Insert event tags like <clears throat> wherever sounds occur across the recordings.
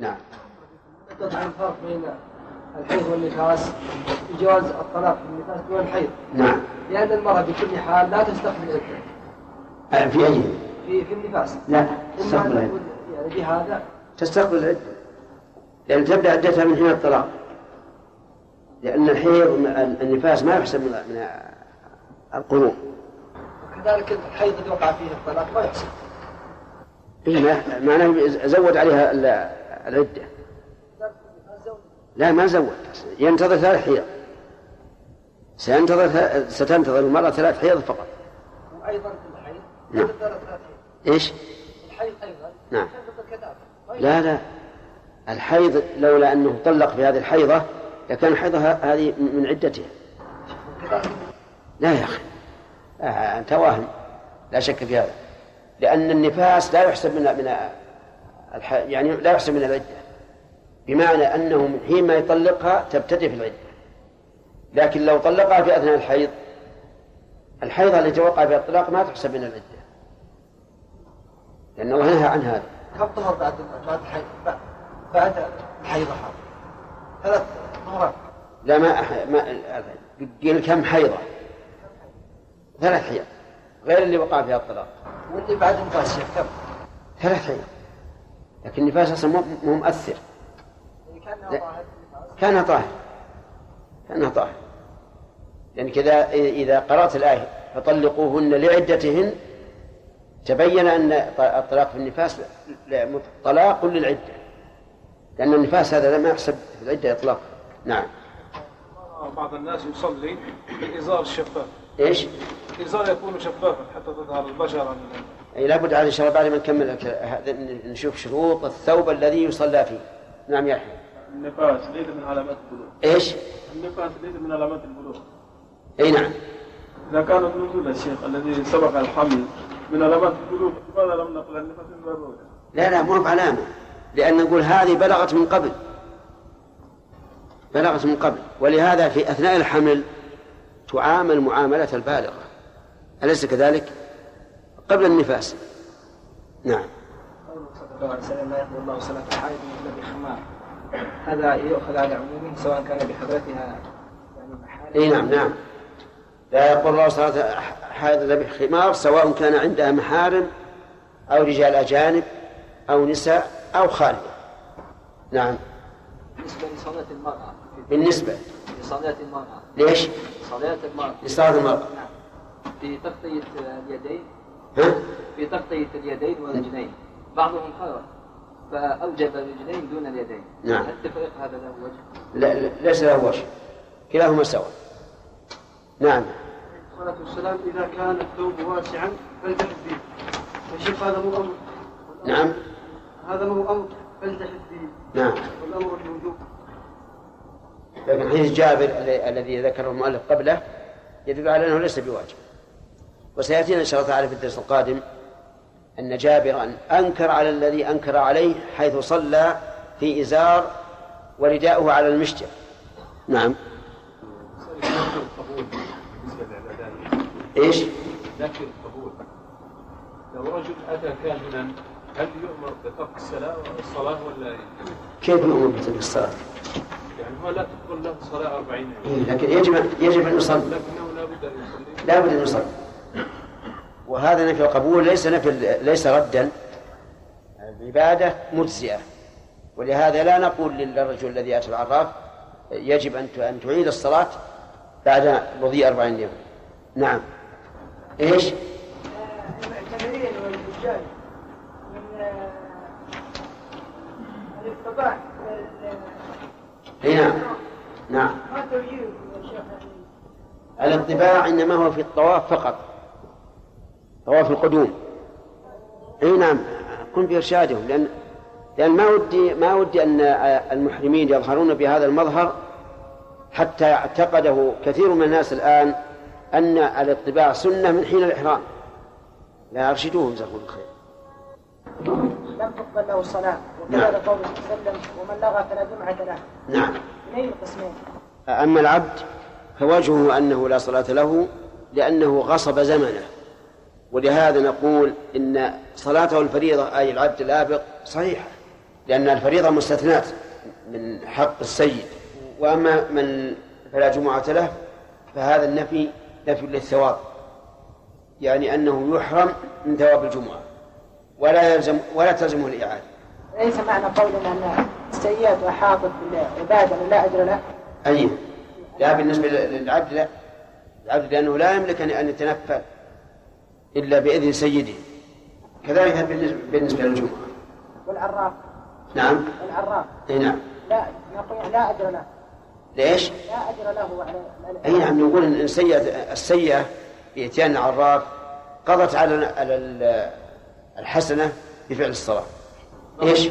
نعم. يتضح الفرق بين الحيض والنفاس في جواز الطلاق في النفاس دون الحيض. نعم. لأن المرأة بكل حال لا تستقبل العدة. آه، في أي؟ في في النفاس. لا تستقبل العدة. يعني بهذا تستقبل العدة. لأن تبدأ عدتها من حين الطلاق. لأن الحيض النفاس ما يحسب من من القرون وكذلك الحيض اللي وقع فيه الطلاق ما يحسب. إيه ما- معناه زود عليها العدة. لا ما زود. ينتظر ثلاث حيض. سينتظر ستنتظر المرأة ثلاث حيض فقط. وأيضا في الحيض. نعم. إيش؟ الحيض أيضا. نعم. ما لا لا. الحيض لولا أنه طلق في هذه الحيضة لكان حيضها هذه من عدته كذلك لا يا أخي. آه، أنت واهم لا شك في هذا. لأن النفاس لا يحسب من من. يعني لا يحسب من العدة. بمعنى أنه من حين ما يطلقها تبتدئ في العدة. لكن لو طلقها في أثناء الحيض الحيضة التي وقع فيها الطلاق ما تحسب من العدة. لأن الله نهى عن هذا. كم طهر بعد بعد الحيض بعد- الحيض هذا ثلاث طهرات لا ما. ما... قيل كم حيضة. ثلاث حيض. غير اللي وقع فيها الطلاق. واللي بعد النفاس كم؟ ثلاث حيض. لكن النفاس أصلا مو مؤثر. كانها طاهر. كانها طاهر. يعني كذا إذا قرأت الآية فطلقوهن لعدتهن تبين أن الطلاق في النفاس لا- طلاق للعدة. لأن النفاس هذا ما يحسب في العدة اطلاقا نعم. بعض الناس يصلي بالإزار الشفاف إيش؟ الإزار يكون شفافا حتى تظهر البشرة اي لابد على ان شاء الله بعد ما نكمل هذا نشوف شروط الثوب الذي يصلى فيه. نعم يا يحيى النفاس ليس من علامات البلوغ. إيش؟ النفاس ليس من علامات البلوغ. أي نعم. إذا كان النزول الشيخ الذي سبق الحمل من علامات البلوغ لماذا لم نقل النفاس من أولى؟ لا لا مو بعلامة. لأن نقول هذه بلغت من قبل. بلغت من قبل. ولهذا في أثناء الحمل تعامل معاملة البالغة. أليس كذلك؟ قبل النفاس. نعم. قوله صلى الله عليه وسلم لا يقبل الله صلاة حائض إلا بخمار هذا يؤخذ على عمومه سواء كان بحضرتها يعني محارم. إي نعم نعم. لا يقبل الله صلاة حائض إلا بخمار سواء كان عندها محارم أو رجال أجانب أو نساء أو خالية نعم. بالنسبة لصلاة المرأة. بالنسبة. لصلاة المرأة. ليش؟ صلاة المرأة. لصلاة المرأة. نعم. في تغطية اليدين. ها؟ في تغطية اليدين والرجلين. بعضهم خرج فأوجب الرجلين دون اليدين. نعم. هل تفريق هذا له وجه؟ لا لا- ليس له وجه. كلاهما سواء. نعم. الصلاة والسلام إذا كان الثوب واسعا فالتحف به. يا شيخ هذا مو أمر. نعم. هذا مو أمر. فالتحف به. نعم. والأمر بالوجوب لكن حديث جابر ال- الذي ذكره المؤلف قبله يدل على أنه ليس بواجب. وسياتينا إن شاء الله تعالى في الدرس القادم أن جابرا أنكر على الذي أنكر عليه حيث صلى في إزار ورداؤه على المشجر نعم إيش؟ لكن القبول لو رجل أتى كاهنا هل يؤمر بترك الصلاة الصلاة ولا إيه؟ كيف نؤمر بتلك الصلاة؟ يعني هو لا تقبل له الصلاة أربعين يوم إيه، لكن يجب يجب أن يصلي لكنه لا بد أن يصلي لا بد أن يصلي وهذا نفي القبول ليس نفي ليس ردا. العبادة مجزئة. ولهذا لا نقول للرجل الذي أتى العراف يجب أن أن تعيد الصلاة بعد مضي أربعين يوم. نعم. إيش؟ المعتمرين والحجاج من اي نعم نعم. ما إنما هو في الطواف فقط. طواف القدوم. إي نعم كن بارشادهم لأن لأن ما ودي ما ودي أن المحرمين يظهرون بهذا المظهر حتى اعتقده كثير من الناس الآن أن الاطباع سنة من حين الإحرام. لا أرشدوهم جزاكم الله خير. لم تقبل له الصلاة. نعم. وقال قوله صلى الله عليه وسلم ومن لغى فلا جمعة له. نعم. من أي القسمين؟ أما العبد فوجهه أنه لا صلاة له لأنه غصب زمنه. ولهذا نقول إن صلاته الفريضة أي العبد الآبق صحيحة لأن الفريضة مستثناة من حق السيد. وأما من فلا جمعة له فهذا النفي نفي للثواب يعني أنه يحرم من ثواب الجمعة ولا يلزم ولا تلزمه الإعادة. ليس معنى قولنا أن السيئات أحاطت بالعبادة لا أجر له؟ أي لا بالنسبة للعبد لا. العبد لأنه لا يملك أن يتنفل. إلا بإذن سيده. كذلك بالنسبة- بالنسبة للجمعة والعراف نعم. والعراف أي نعم. لا نقول لا أجر له. ليش؟ لا أجر له على أي نعم نقول إن سيئة السيئة بإتيان عراف قضت على على ال- الحسنة بفعل الصلاة. إيش؟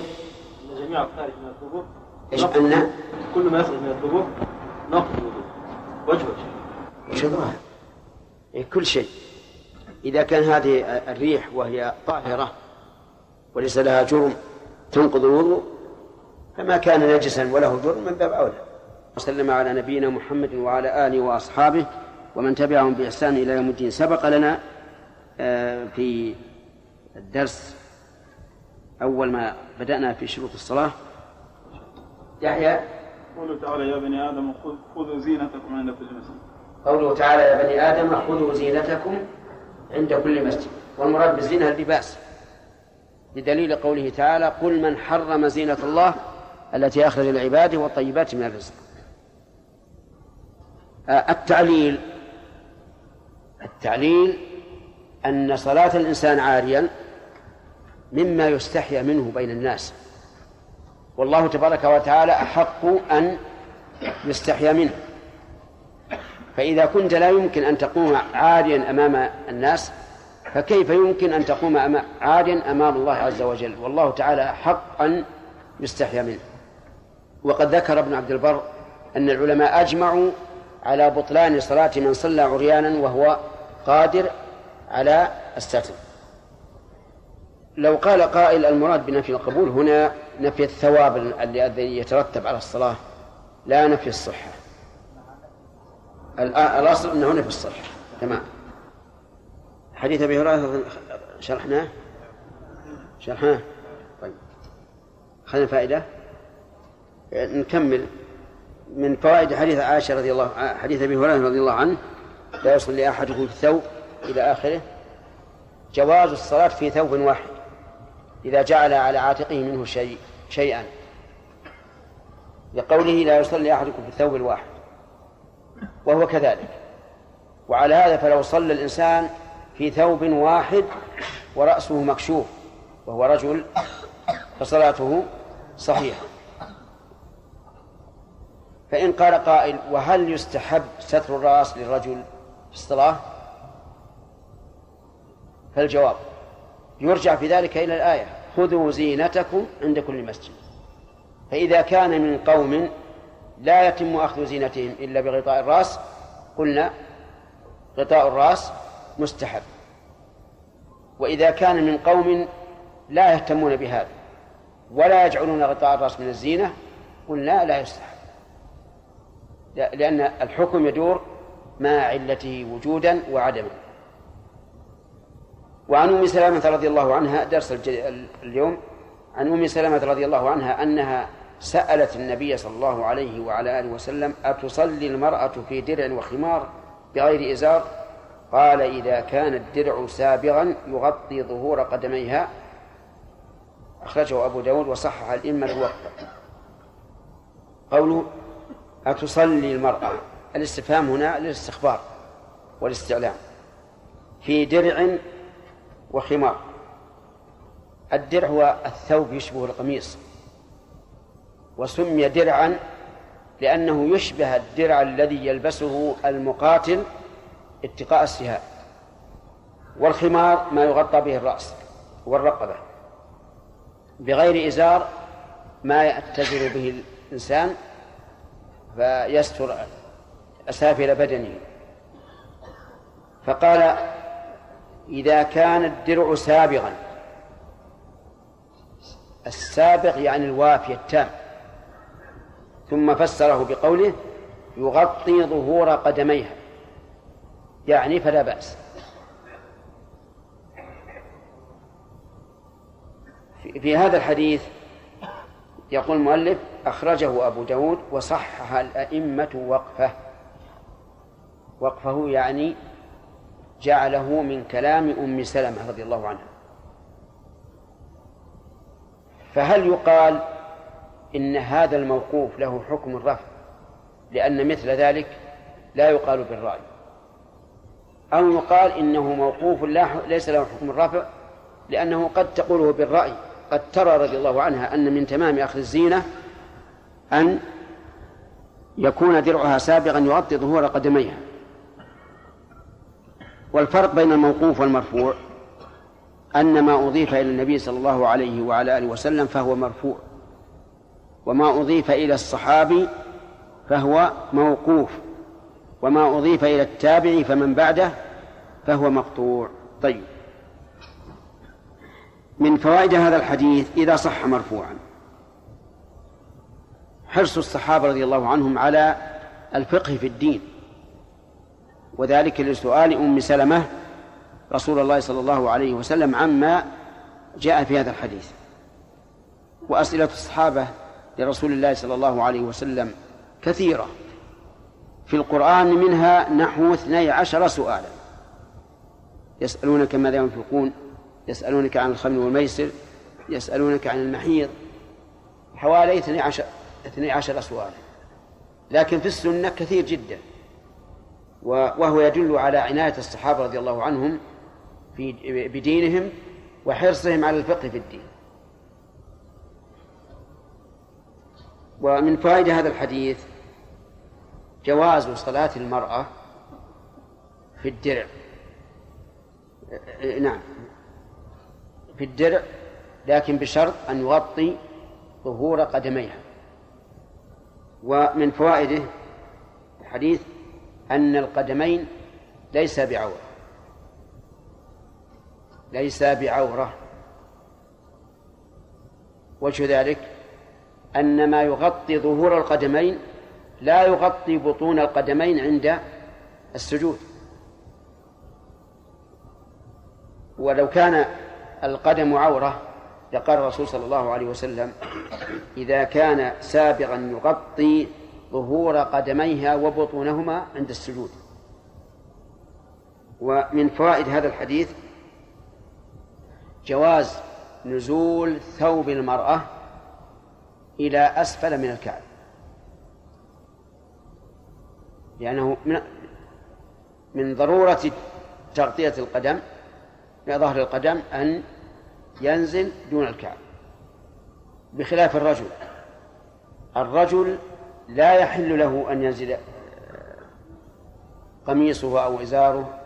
جميع الخارج من الثوب إيش أن كل ما يخرج من الثوب نقض الوضوء. وجه وجه. وش الظاهر؟ كل شيء. إذا كان هذه الريح وهي طاهرة وليس لها جرم تنقض الوضوء فما كان نجسا وله جرم من باب أولى. وسلم على نبينا محمد وعلى آله وأصحابه ومن تبعهم بإحسان إلى يوم الدين. سبق لنا آه، في الدرس أول ما بدأنا في شروط الصلاة. يحيى؟ قوله تعالى يا بني آدم خذ- خذوا زينتكم عند كل مسجد قوله تعالى يا بني آدم خذوا زينتكم عند كل مسجد. والمراد بالزينة اللباس بدليل قوله تعالى قل من حرم زينة الله التي أخرج لعباده والطيبات من الرزق. آه، التعليل. التعليل أن صلاة الإنسان عاريا مما يستحيا منه بين الناس. والله تبارك وتعالى أحق أن يستحيا منه. فإذا كنت لا يمكن أن تقوم عاريا أمام الناس فكيف يمكن أن تقوم عاريا أمام الله عز وجل؟ والله تعالى حق أن يستحيا منه. وقد ذكر ابن عبد البر أن العلماء أجمعوا على بطلان صلاة من صلى عريانا وهو قادر على الستر لو قال قائل المراد بنفي القبول هنا نفي الثواب الذي يترتب على الصلاة لا نفي الصحة. الأصل أنه نفي الصحة تمام. حديث أبي هريرة شرحناه؟ شرحناه؟ طيب. خلينا فائدة. نكمل. من فوائد حديث عائشة رضي الله حديث أبي هريرة رضي الله عنه لا يصلي أحدكم في الثوب إلى آخره. جواز الصلاة في ثوب واحد إذا جعل على عاتقه منه شيء شيئا. لقوله لا يصلي أحدكم في الثوب الواحد. وهو كذلك. وعلى هذا فلو صلى الإنسان في ثوب واحد ورأسه مكشوف وهو رجل فصلاته صحيحة. فإن قال قائل وهل يستحب ستر الرأس للرجل في الصلاة؟ فالجواب يرجع في ذلك إلى الآية خذوا زينتكم عند كل مسجد. فإذا كان من قوم لا يتم أخذ زينتهم إلا بغطاء الرأس. قلنا غطاء الرأس مستحب. وإذا كان من قوم لا يهتمون بهذا ولا يجعلون غطاء الرأس من الزينة قلنا لا يستحب. لأن الحكم يدور مع علته وجودا وعدما. وعن أم سلمه رضي الله عنها درس اليوم عن أم سلمه رضي الله عنها أنها سألت النبي صلى الله عليه وعلى آله وسلم أتصلي المرأة في درع وخمار بغير إزار؟ قال إذا كان الدرع سابغا يغطي ظهور قدميها. أخرجه أبو داود وصحح الائمه الوقت قوله أتصلي المرأة. الاستفهام هنا للاستخبار والاستعلام. في درع وخمار. الدرع هو الثوب يشبه القميص. وسمي درعا لأنه يشبه الدرع الذي يلبسه المقاتل اتقاء السهام والخمار ما يغطى به الرأس والرقبة بغير إزار ما يأتزر به الإنسان فيستر أسافل بدنه. فقال إذا كان الدرع سابغا السابغ يعني الوافي التام ثم فسره بقوله يغطي ظهور قدميها. يعني فلا بأس. في هذا الحديث يقول المؤلف أخرجه أبو داود وصحح الأئمة وقفه. وقفه يعني جعله من كلام أم سلمة رضي الله عنها. فهل يقال إن هذا الموقوف له حكم الرفع لأن مثل ذلك لا يقال بالرأي. أو يقال إنه موقوف ليس له حكم الرفع لأنه قد تقوله بالرأي. قد ترى رضي الله عنها أن من تمام أخذ الزينة أن يكون درعها سابقا يغطي ظهور قدميها. والفرق بين الموقوف والمرفوع أن ما أضيف إلى النبي صلى الله عليه وعلى آله وسلم فهو مرفوع. وما أضيف إلى الصحابي فهو موقوف وما أضيف إلى التابع فمن بعده فهو مقطوع. طيب. من فوائد هذا الحديث إذا صح مرفوعا. حرص الصحابة رضي الله عنهم على الفقه في الدين. وذلك لسؤال أم سلمة رسول الله صلى الله عليه وسلم عما جاء في هذا الحديث. وأسئلة الصحابة لرسول الله صلى الله عليه وسلم كثيرة. في القرآن منها نحو اثني عشر سؤالا. يسألونك ماذا ينفقون؟ يسألونك عن الخمر والميسر يسألونك عن المحيض. حوالي اثني عشر, اثني عشر سؤالا. لكن في السنة كثير جدا. وهو يدل على عناية الصحابة رضي الله عنهم في بدينهم وحرصهم على الفقه في الدين. ومن فوائد هذا الحديث جواز صلاة المرأة في الدرع. نعم. في الدرع لكن بشرط أن يغطي ظهور قدميها. ومن فوائده الحديث أن القدمين ليس بعورة. ليس بعورة. وجه ذلك أن ما يغطي ظهور القدمين لا يغطي بطون القدمين عند السجود. ولو كان القدم عورة لقال الرسول صلى الله عليه وسلم إذا كان سابغا يغطي ظهور قدميها وبطونهما عند السجود. ومن فوائد هذا الحديث جواز نزول ثوب المرأة إلى أسفل من الكعب. لأنه من من ضرورة تغطية القدم ظهر القدم أن ينزل دون الكعب. بخلاف الرجل. الرجل لا يحل له أن ينزل قميصه أو إزاره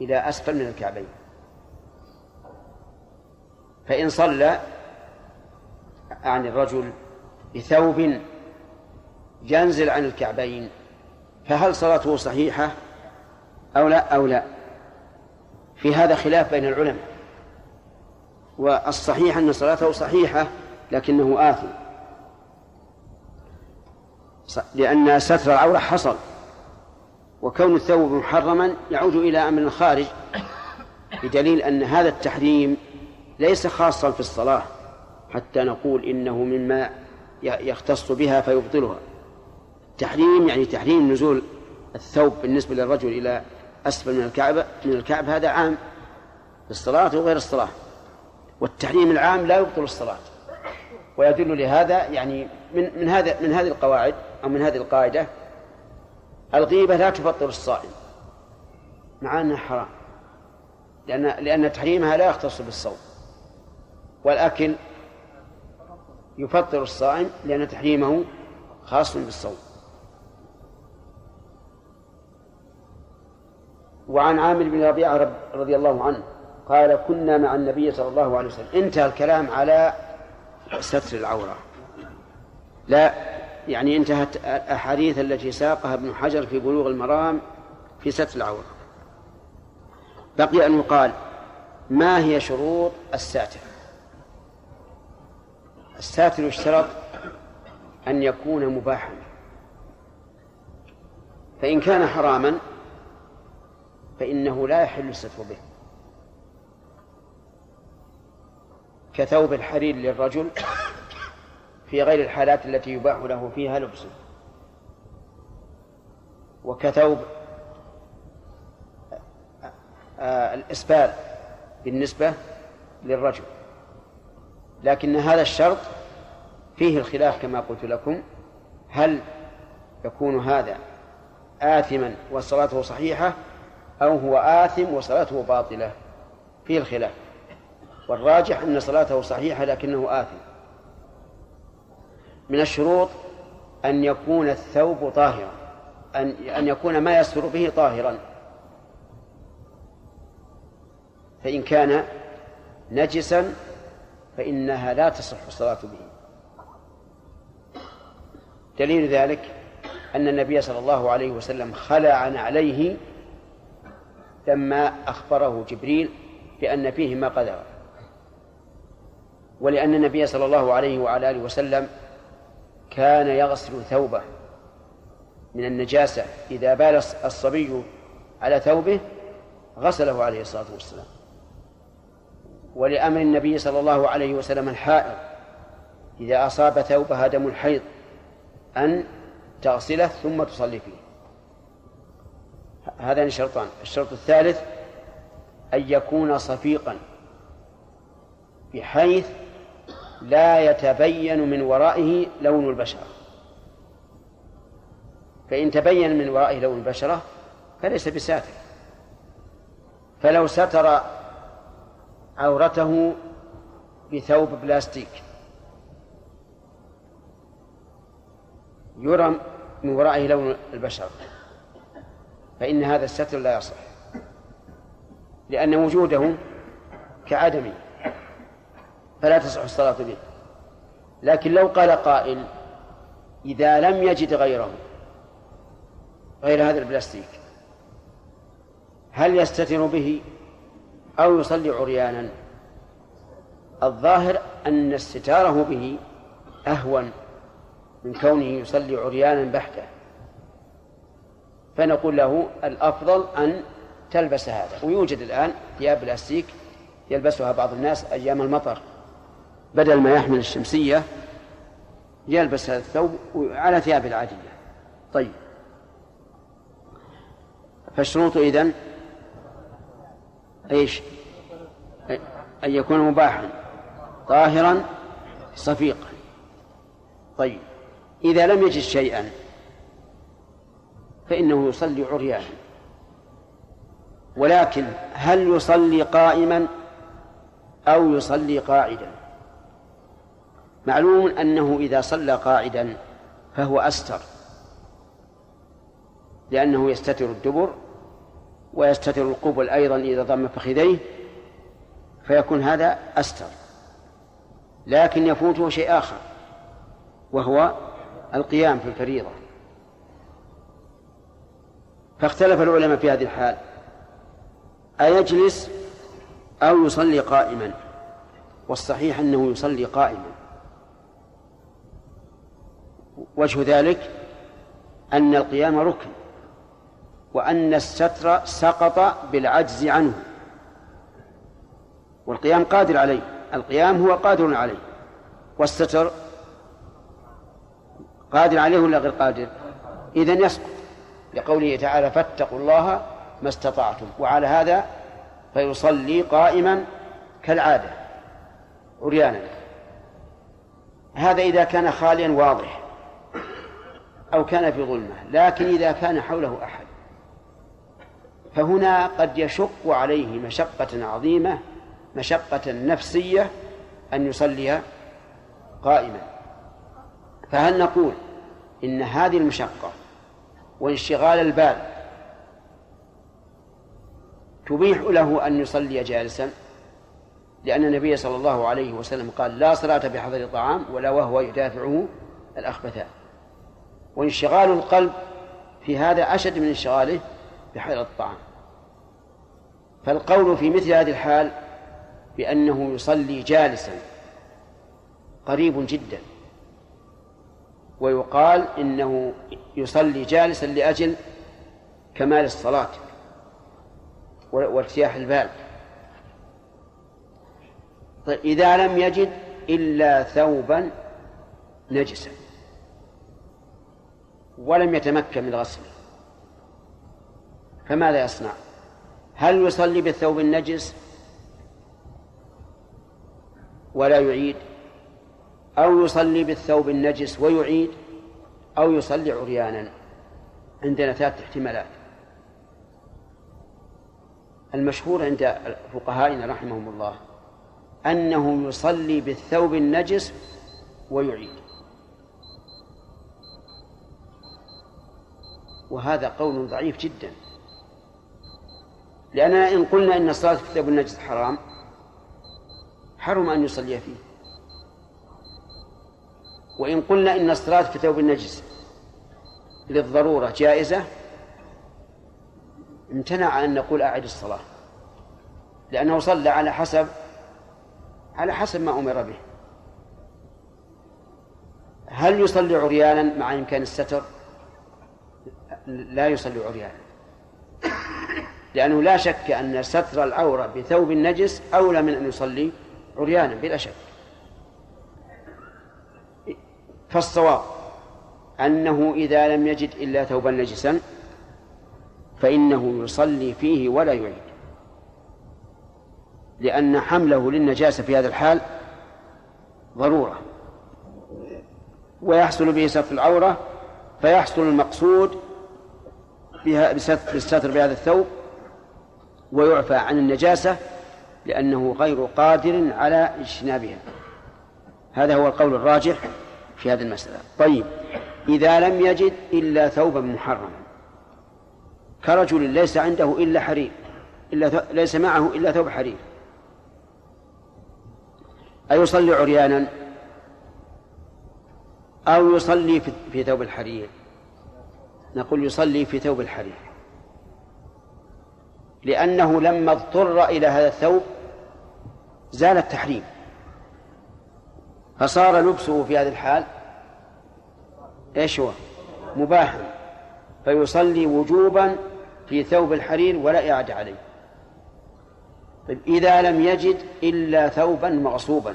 إلى أسفل من الكعبين. فإن صلى عن الرجل بثوب ينزل عن الكعبين فهل صلاته صحيحة أو لا؟ أو لا. في هذا خلاف بين العلماء والصحيح أن صلاته صحيحة لكنه آثم. لأن ستر العورة حصل وكون الثوب محرما يعود إلى أمر خارج بدليل أن هذا التحريم ليس خاصا في الصلاة حتى نقول إنه مما يختص بها فيبطلها. تحريم يعني تحريم نزول الثوب بالنسبة للرجل إلى أسفل من الكعب من الكعب هذا عام. في الصلاة وغير الصلاة. والتحريم العام لا يبطل الصلاة. ويدل لهذا يعني من من هذا من هذه القواعد أو من هذه القاعدة الغيبة لا تفطر الصائم مع أنها حرام. لأن لأن تحريمها لا يختص بالصوم. والأكل يفطر الصائم لأن تحريمه خاص بالصوم. وعن عامر بن ربيعة رضي الله عنه قال كنا مع النبي صلى الله عليه وسلم. انتهى الكلام على ستر العورة. لا يعني انتهت الأحاديث التي ساقها ابن حجر في بلوغ المرام في ستر العورة. بقي أن يقال ما هي شروط الساتر؟ الساتر يشترط أن يكون مباحا. فإن كان حراما فإنه لا يحل الستر به. كثوب الحرير للرجل في غير الحالات التي يباح له فيها لبسه وكثوب آه، الإسبال بالنسبة للرجل. لكن هذا الشرط فيه الخلاف كما قلت لكم. هل يكون هذا آثما وصلاته صحيحة أو هو آثم وصلاته باطلة؟ فيه الخلاف. والراجح أن صلاته صحيحة لكنه آثم. من الشروط أن يكون الثوب طاهرا. أن أن يكون ما يستر به طاهرا. فإن كان نجسا فإنها لا تصح الصلاة به. دليل ذلك أن النبي صلى الله عليه وسلم خلع عليه لما أخبره جبريل بأن فيه ما قدر. ولأن النبي صلى الله عليه وعلى آله وسلم كان يغسل ثوبه من النجاسة. إذا بال الصبي على ثوبه غسله عليه الصلاة والسلام. ولأمر النبي صلى الله عليه وسلم الحائض إذا أصاب ثوبها دم الحيض أن تغسله ثم تصلي فيه. هذان شرطان الشرط الثالث أن يكون صفيقا بحيث لا يتبين من ورائه لون البشرة. فإن تبين من ورائه لون البشرة فليس بساتر. فلو ستر عورته بثوب بلاستيك. يرى من ورائه لون البشرة فإن هذا الستر لا يصح. لأن وجوده كعدمه فلا تصح الصلاة به. لكن لو قال قائل إذا لم يجد غيره غير هذا البلاستيك هل يستتر به؟ أو يصلي عريانا. الظاهر أن استتاره به أهون من كونه يصلي عريانا بحته. فنقول له الأفضل أن تلبس هذا. ويوجد الآن ثياب بلاستيك يلبسها بعض الناس أيام المطر. بدل ما يحمل الشمسية يلبس هذا الثوب على ثياب العادية. طيب. فالشروط إذن إيش؟ أن يكون مباحا طاهرا صفيقا. طيب إذا لم يجد شيئا فإنه يصلي عريانا. ولكن هل يصلي قائما أو يصلي قاعدا؟ معلوم أنه إذا صلى قاعدا فهو أستر لأنه يستتر الدبر ويستتر القبل أيضا إذا ضم فخذيه فيكون هذا أستر. لكن يفوته شيء آخر وهو القيام في الفريضة. فاختلف العلماء في هذه الحال. أيجلس أو يصلي قائما؟ والصحيح أنه يصلي قائما. وجه ذلك أن القيام ركن. وأن الستر سقط بالعجز عنه. والقيام قادر عليه. القيام هو قادر عليه. والستر قادر عليه ولا غير قادر؟ إذن يسقط. لقوله تعالى فاتقوا الله ما استطعتم. وعلى هذا فيصلي قائما كالعادة. عريانا. هذا إذا كان خاليا واضح. أو كان في ظلمة. لكن إذا كان حوله أحد. فهنا قد يشق عليه مشقة عظيمة مشقة نفسية أن يصلي قائما. فهل نقول إن هذه المشقة وانشغال البال تبيح له أن يصلي جالسا؟ لأن النبي صلى الله عليه وسلم قال لا صلاة بحضر طعام ولا وهو يدافعه الأخبثان وانشغال القلب في هذا أشد من انشغاله بحضر الطعام. فالقول في مثل هذه الحال بأنه يصلي جالسا قريب جدا ويقال إنه يصلي جالسا لأجل كمال الصلاة وارتياح البال. إذا لم يجد إلا ثوبا نجسا ولم يتمكن من غسله فماذا يصنع؟ هل يصلي بالثوب النجس ولا يعيد؟ أو يصلي بالثوب النجس ويعيد أو يصلي عريانا؟ عندنا ثلاثة احتمالات. المشهور عند فقهائنا رحمهم الله أنه يصلي بالثوب النجس ويعيد. وهذا قول ضعيف جدا. لأننا إن قلنا إن الصلاة في الثوب النجس حرام حرم أن يصلي فيه. وإن قلنا إن الصلاة في ثوب النجس للضرورة جائزة امتنع أن نقول أعد الصلاة. لأنه صلى على حسب على حسب ما أمر به. هل يصلي عريانا مع إمكان الستر؟ لا يصلي عريانا. لأنه لا شك أن ستر العورة بثوب النجس أولى من أن يصلي عريانا بلا شك. فالصواب أنه إذا لم يجد إلا ثوبا نجسا فإنه يصلي فيه ولا يعيد. لأن حمله للنجاسة في هذا الحال ضرورة. ويحصل به ستر العورة فيحصل المقصود بها بالستر بهذا الثوب ويعفى عن النجاسة لأنه غير قادر على اجتنابها. هذا هو القول الراجح في هذه المسألة. طيب إذا لم يجد إلا ثوبا محرما كرجل ليس عنده إلا حرير إلا ليس معه إلا ثوب حرير أيصلي عريانا؟ أو يصلي في ثوب الحرير؟ نقول يصلي في ثوب الحرير. لأنه لما اضطر إلى هذا الثوب زال التحريم. فصار لبسه في هذه الحال إيش هو؟ مباحا فيصلي وجوبا في ثوب الحرير ولا إعادة عليه. طيب إذا لم يجد إلا ثوبا مغصوبا.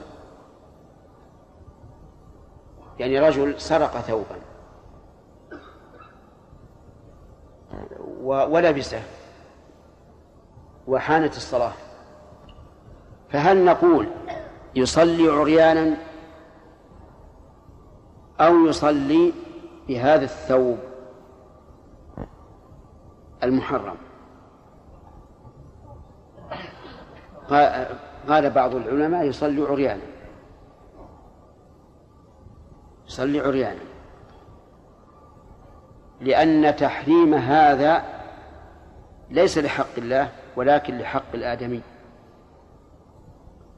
يعني رجل سرق ثوبا. ولبسه وحانت الصلاة. فهل نقول يصلي عريانا أو يصلي بهذا الثوب المحرم؟ قال بعض العلماء يصلي عريانا. يصلي عريانا. لأن تحريم هذا ليس لحق الله. ولكن لحق الآدمي.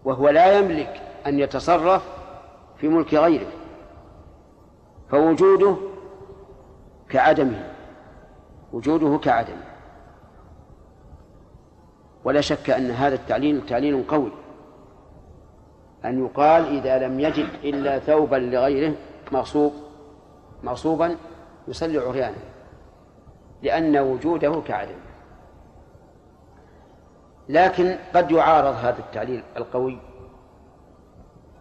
وهو لا يملك أن يتصرف في ملك غيره. فوجوده كعدمه. وجوده كعدمه. ولا شك أن هذا التعليل تعليل قوي. أن يقال إذا لم يجد إلا ثوبا لغيره مغصوب مغصوبا يصلي عريانا لأن وجوده كعدم لكن قد يعارض هذا التعليل القوي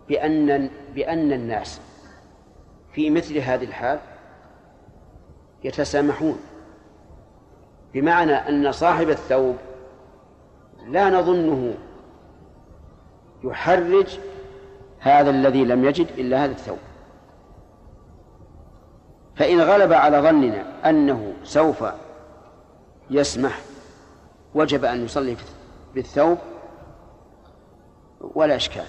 بأن بأن الناس في مثل هذه الحال يتسامحون بمعنى أن صاحب الثوب لا نظنه يحرج هذا الذي لم يجد إلا هذا الثوب. فإن غلب على ظننا أنه سوف يسمح وجب أن يصلي بالثوب ولا إشكال.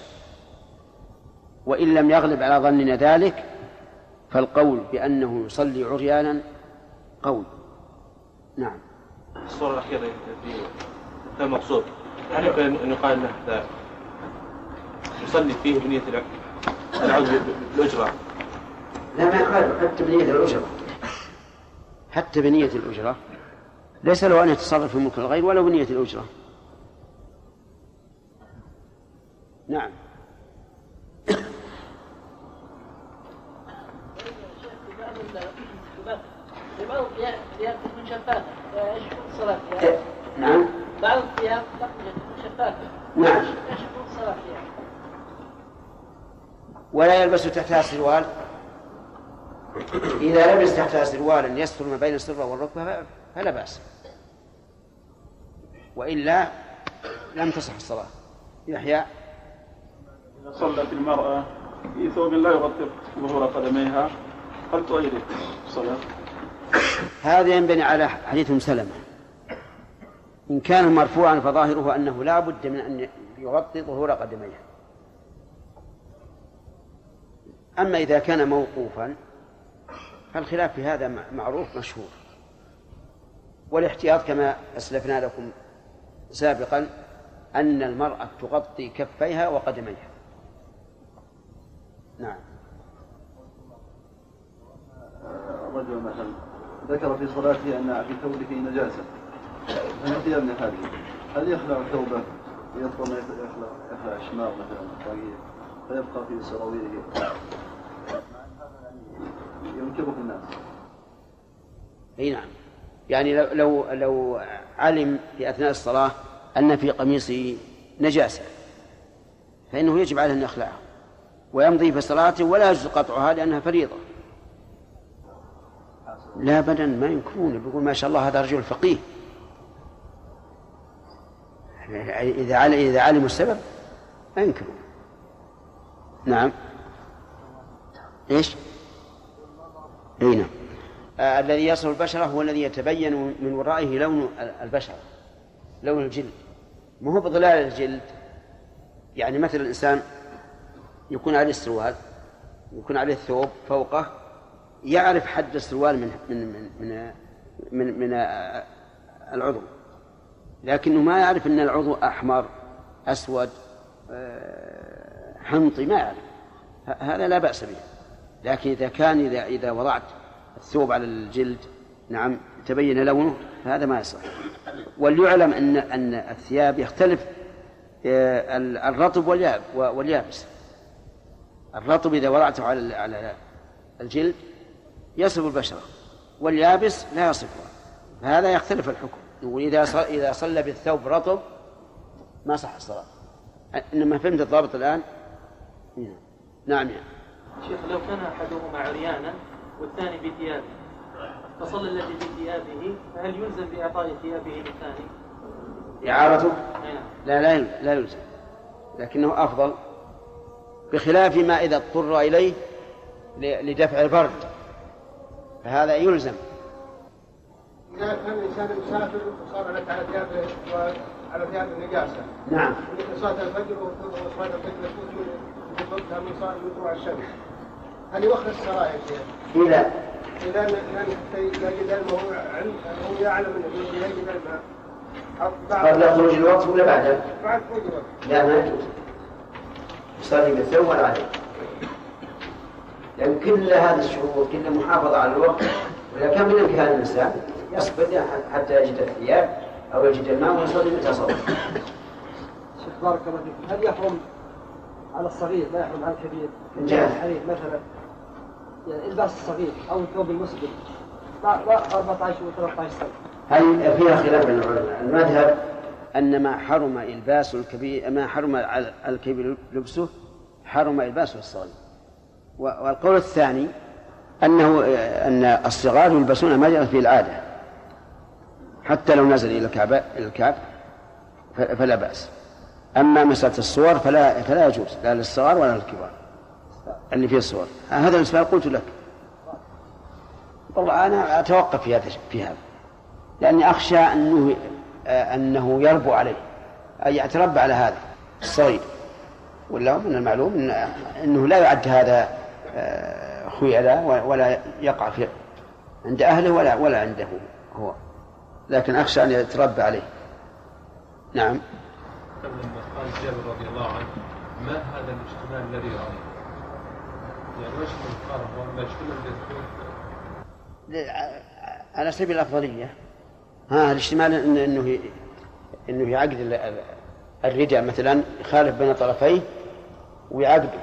وإن لم يغلب على ظننا ذلك فالقول بأنه يصلي عريانا قول. نعم. الصورة الأخيرة في المقصود هل يمكن أن يقال أنه يصلي فيه بنية العود بالأجرة؟ لا ما يخالف حتى بنية الأجرة. حتى بنية الأجرة. ليس له أن يتصرف في ملك الغير ولا بنية الأجرة نعم بعض الثياب تكون شفافة إيش الصلاة فيها؟ نعم بعض الثياب تكون شفافة نعم إيش الصلاة فيها؟ ولا يلبس تحتها سروال إذا لبس تحتها سروالا يستر ما بين السرة والركبة فلا بأس. وإلا لم تصح الصلاة. يحيى. إذا صلت المرأة في ثوب لا يغطي ظهور قدميها هل تعيد الصلاة؟ هذا ينبني على حديث أم سلمة. إن كان مرفوعا فظاهره أنه لا بد من أن يغطي ظهور قدميها. أما إذا كان موقوفا فالخلاف في هذا معروف مشهور. والاحتياط كما أسلفنا لكم سابقا أن المرأة تغطي كفيها وقدميها. نعم. رجل مثلا ذكر في صلاته أن في ثوبه نجاسة. فنأتي من هذه؟ هل يخلع ثوبه؟ ويدخل يخلع يخلع الشماغ مثلا الطاقية فيبقى في سراويله ينكره الناس. أي نعم. يعني لو لو لو علم في اثناء الصلاة أن في قميصه نجاسة فإنه يجب عليه أن يخلعه ويمضي في صلاته ولا يجوز قطعها لأنها فريضة. لا ابدا ما ينكرون. بيقول ما شاء الله هذا رجل فقيه. إذا علم إذا علموا السبب ما ينكرون. نعم. إيش؟ إي نعم. آه الذي يصل البشرة هو الذي يتبين من ورائه لون البشرة لون الجلد. ما هو بظلال الجلد؟ يعني مثل الإنسان يكون عليه السروال يكون عليه الثوب فوقه يعرف حد السروال من من من من, من, من العضو. لكنه ما يعرف إن العضو أحمر أسود آه، حنطي ما يعرف. هذا لا بأس به. لكن إذا كان إذا إذا وضعت الثوب على الجلد نعم تبين لونه فهذا ما يصح. وليعلم أن أن الثياب يختلف آه، الرطب واليابس. الرطب إذا وضعته على على الجلد يصف البشرة واليابس لا يصفها. فهذا يختلف الحكم. وإذا إذا صلى بالثوب رطب ما صح الصلاة. إنما فهمت الضابط الآن؟ نعم. يعني. شيخ لو كان أحدهما عريانا والثاني بثيابه فصلى الذي بثيابه فهل يلزم بإعطاء ثيابه للثاني؟ إعارته؟ نعم. لا لا لا يلزم لكنه أفضل بخلاف ما إذا اضطر إليه لدفع البرد فهذا يلزم إذا كان الإنسان مسافر وصار لك على ثيابه وعلى ثياب النجاسة نعم صلاة الفجر وصلاة الفجر وقتها من صار من طلوع الشمس هل يوخر الصلاة يا شيخ؟ إذا إذا يجد الماء هو يعلم أنه يجد الماء قبل خروج الوقت ولا بعده؟ بعد خروج الوقت لا ما يجوز يصلي بالثوب ولا عليه لأن كل هذه الشهور كلها محافظة على الوقت وإذا كان من إمكان الإنسان يصبر حتى يجد الثياب أو يجد الماء ويصلي متى صلى. شيخ بارك الله فيك هل يحرم على الصغير لا يحرم على الكبير. من جهة الحرير مثلا. يعني إلباس الصغير أو ثوب المسلم لا 14 و 13 سنة. هل فيها خلاف بين العلماء؟ المذهب أن ما حرم إلباس الكبير ما حرم على الكبير لبسه حرم الباسه الصغير. والقول الثاني أنه أن الصغار يلبسون ما جرت به العادة. حتى لو نزل إلى الكعب إلى الكعب فلا بأس. أما مسألة الصور فلا فلا يجوز لا للصغار ولا للكبار. اللي فيه الصور. هذا السؤال قلت لك. والله أنا أتوقف في هذا في هذا. لأني أخشى أنه أنه يربو عليه أي يتربى على هذا الصغير. ولا من المعلوم إن أنه لا يعد هذا آه، خيلاء ولا يقع في عند أهله ولا ولا عنده هو. لكن أخشى أن يتربى عليه. نعم. قال جابر رضي الله عنه ما هذا الاجتماع الذي رأيت يعني وش المقارنة ما اجتمع على سبيل الأفضلية. ها الاجتماع إنه إنه إنه يعقد الرداء مثلا يخالف بين طرفيه ويعقده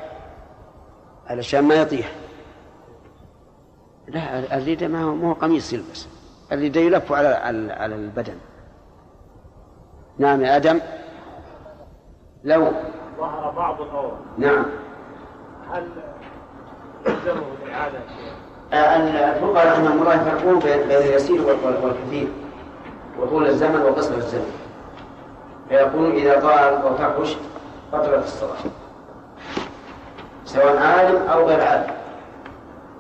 علشان ما يطيح. لا الرداء ما هو مو قميص يلبس الرداء يلف على على البدن. نعم يا آدم. لو. ظهر بعض الأورام نعم. هل يلزمه الإعادة الفقهاء رحمهم الله يفرقون بين بين اليسير وال- والكثير. وطول الزمن وقصر الزمن. فيقولون إذا طال أو فحش بطلت الصلاة. سواء عالم أو غير عالم.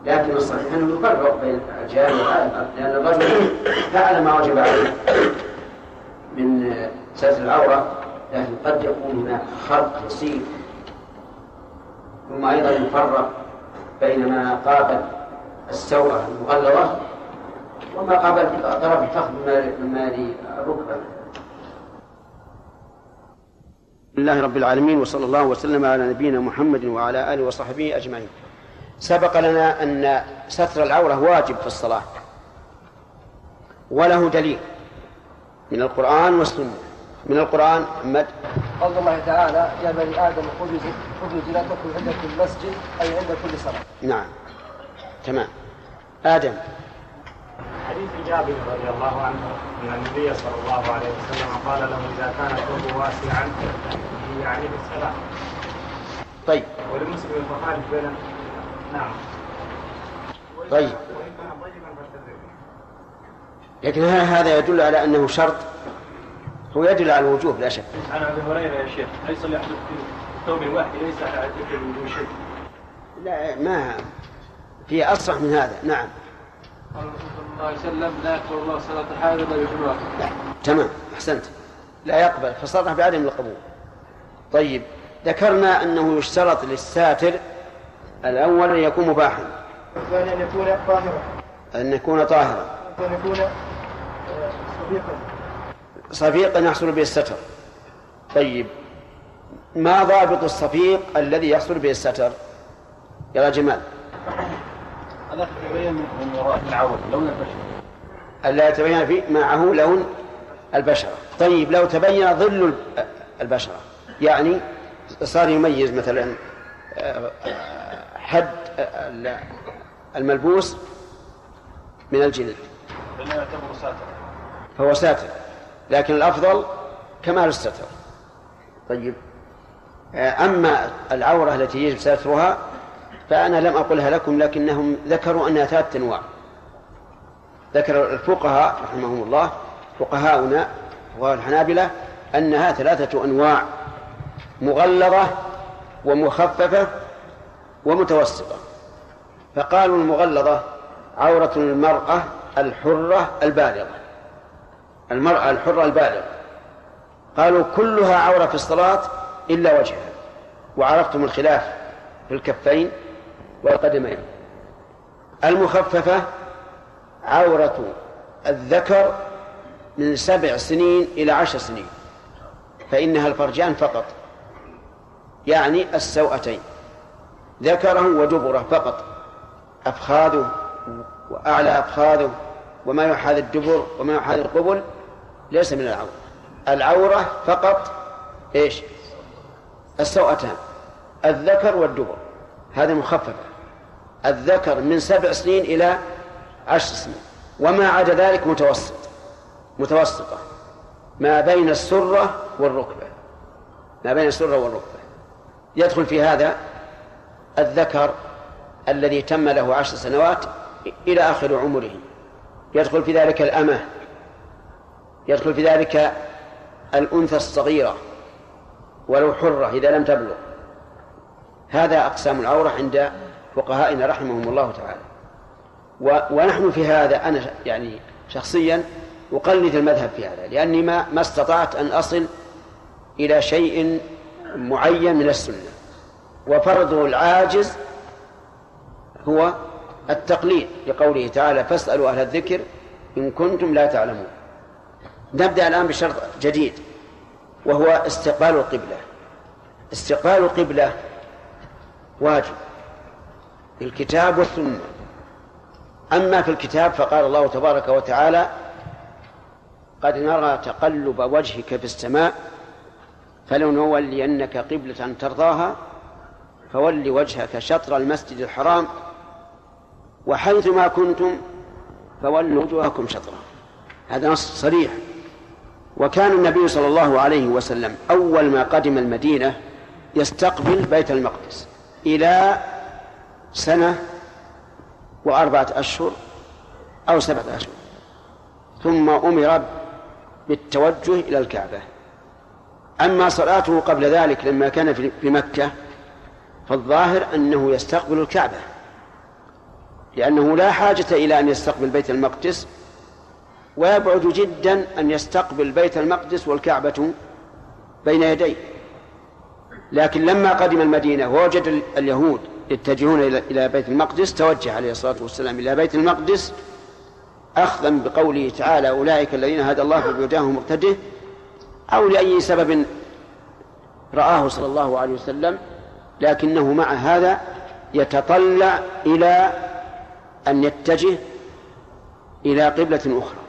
لكن الصحيح أنه يفرق بين الجاهل والعالم. لأن الرجل فعل ما وجب عليه من ستر العورة لكن قد يكون هناك خرق يسير ثم أيضا يفرق بين ما قابل السوءة المغلظة وما قابل طرف الفخذ مما يلي الركبة لله رب العالمين وصلى الله وسلم على نبينا محمد وعلى آله وصحبه أجمعين. سبق لنا أن ستر العورة واجب في الصلاة وله دليل من القرآن والسنة. من القرآن محمد؟ قول الله تعالى يا بني آدم خذوا خذوا زينتكم عند كل مسجد أي عند كل صلاة. نعم. تمام. آدم. حديث جابر رضي الله عنه أن النبي صلى الله عليه وسلم قال له إذا كان الثوب واسعا يعني بالصلاه طيب. ولمسلم المخالف بين نعم. طيب. لكن هذا يدل على أنه شرط هو يدل على الوجوب لا شك. عن أبي هريرة يا شيخ ليس يحدث في ثوب واحد ليس على ذكر من شيء. لا ما في أصرح من هذا نعم. قال الرسول صلى الله عليه وسلم لا يقبل الله صلاة الحائض إلا بجمعة تمام أحسنت. لا يقبل فصرح بعدم القبول. طيب ذكرنا أنه يشترط للساتر الأول أن يكون مباحا. والثاني أن يكون طاهرا. أن يكون طاهرا. وأن يكون آه، صديقا. صفيقا يحصل به الستر. طيب ما ضابط الصفيق الذي يحصل به الستر؟ يا جمال. هذا يتبين من وراء العور لون البشرة. ألا يتبين في معه لون البشرة. طيب لو تبين ظل البشرة يعني صار يميز مثلا آه، حد آه، الملبوس من الجلد. فهو ساتر. لكن الأفضل كمال الستر. طيب. آه، أما العورة التي يجب سترها فأنا لم أقلها لكم لكنهم ذكروا أنها ثلاثة أنواع. ذكر الفقهاء رحمهم الله فقهاؤنا فقهاء الحنابلة أنها ثلاثة أنواع مغلظة ومخففة ومتوسطة. فقالوا المغلظة عورة المرأة الحرة البالغة. المرأة الحرة البالغة. قالوا كلها عورة في الصلاة إلا وجهها. وعرفتم الخلاف في الكفين والقدمين. المخففة عورة الذكر من سبع سنين إلى عشر سنين. فإنها الفرجان فقط. يعني السوأتين ذكره ودبره فقط. أفخاذه وأعلى أفخاذه وما يحاذي الدبر وما يحاذي القبل ليس من العورة. العورة فقط إيش؟ السوأتان الذكر والدبر. هذه مخففة. الذكر من سبع سنين إلى عشر سنين. وما عدا ذلك متوسط. متوسطة. ما بين السرة والركبة. ما بين السرة والركبة. يدخل في هذا الذكر الذي تم له عشر سنوات إلى آخر عمره. يدخل في ذلك الأمة. يدخل في ذلك الأنثى الصغيرة ولو حرة إذا لم تبلغ. هذا أقسام العورة عند فقهائنا رحمهم الله تعالى. ونحن في هذا أنا يعني شخصيا أقلد المذهب في هذا لأني ما ما استطعت أن أصل إلى شيء معين من السنة. وفرض العاجز هو التقليد لقوله تعالى فاسألوا أهل الذكر إن كنتم لا تعلمون. نبدأ الآن بشرط جديد وهو استقبال القبلة. استقبال القبلة واجب. في الكتاب والسنة. أما في الكتاب فقال الله تبارك وتعالى قد نرى تقلب وجهك في السماء فلنولينك قبلة ترضاها فول وجهك شطر المسجد الحرام وحيث ما كنتم فولوا وجوهكم شطره هذا نص صريح. وكان النبي صلى الله عليه وسلم أول ما قدم المدينة يستقبل بيت المقدس إلى سنة وأربعة أشهر أو سبعة أشهر. ثم أمر بالتوجه إلى الكعبة. أما صلاته قبل ذلك لما كان في مكة فالظاهر أنه يستقبل الكعبة لأنه لا حاجة إلى أن يستقبل بيت المقدس ويبعد جدا أن يستقبل بيت المقدس والكعبة بين يديه. لكن لما قدم المدينة ووجد اليهود يتجهون إلى بيت المقدس توجه عليه الصلاة والسلام إلى بيت المقدس أخذا بقوله تعالى أولئك الذين هدى الله فبهداهم مقتده أو لأي سبب رآه صلى الله عليه وسلم لكنه مع هذا يتطلع إلى أن يتجه إلى قبلة أخرى.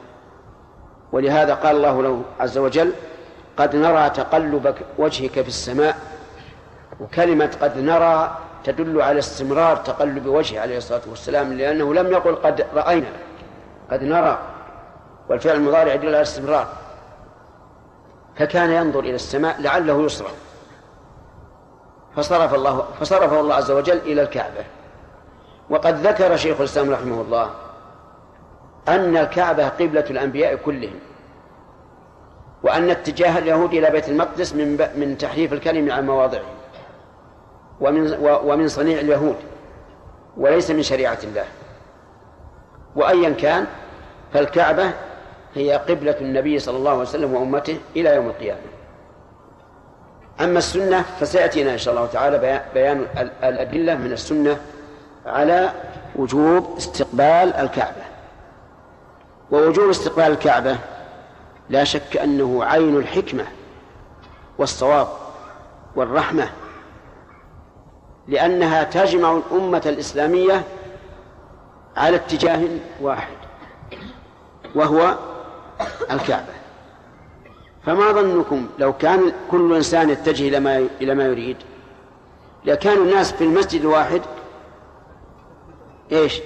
ولهذا قال الله له عز وجل قد نرى تقلب وجهك في السماء. وكلمة قد نرى تدل على استمرار تقلب وجهه عليه الصلاة والسلام لأنه لم يقل قد رأينا قد نرى والفعل المضارع يدل على الاستمرار فكان ينظر إلى السماء لعله يصرف فصرف الله فصرفه الله عز وجل إلى الكعبة. وقد ذكر شيخ الإسلام رحمه الله أن الكعبة قبلة الأنبياء كلهم وأن اتجاه اليهود إلى بيت المقدس من من تحريف الكلم عن مواضعه ومن ومن صنيع اليهود وليس من شريعة الله. وأيا كان فالكعبة هي قبلة النبي صلى الله عليه وسلم وأمته إلى يوم القيامة. أما السنة فسيأتينا إن شاء الله تعالى بيان الأدلة من السنة على وجوب استقبال الكعبة. ووجوب استقبال الكعبة لا شك أنه عين الحكمة والصواب والرحمة لأنها تجمع الأمة الإسلامية على اتجاه واحد وهو الكعبة. فما ظنكم لو كان كل إنسان يتجه إلى ما إلى ما يريد؟ لكان الناس في المسجد الواحد إيش؟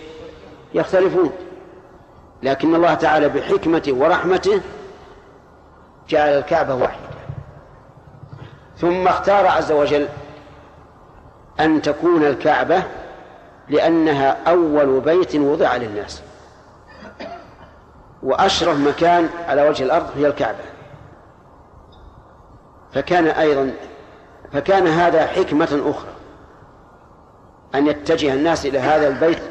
يختلفون. لكن الله تعالى بحكمته ورحمته جعل الكعبة واحدة. ثم اختار عز وجل أن تكون الكعبة لأنها أول بيت وضع للناس. وأشرف مكان على وجه الأرض هي الكعبة. فكان أيضا فكان هذا حكمة أخرى أن يتجه الناس إلى هذا البيت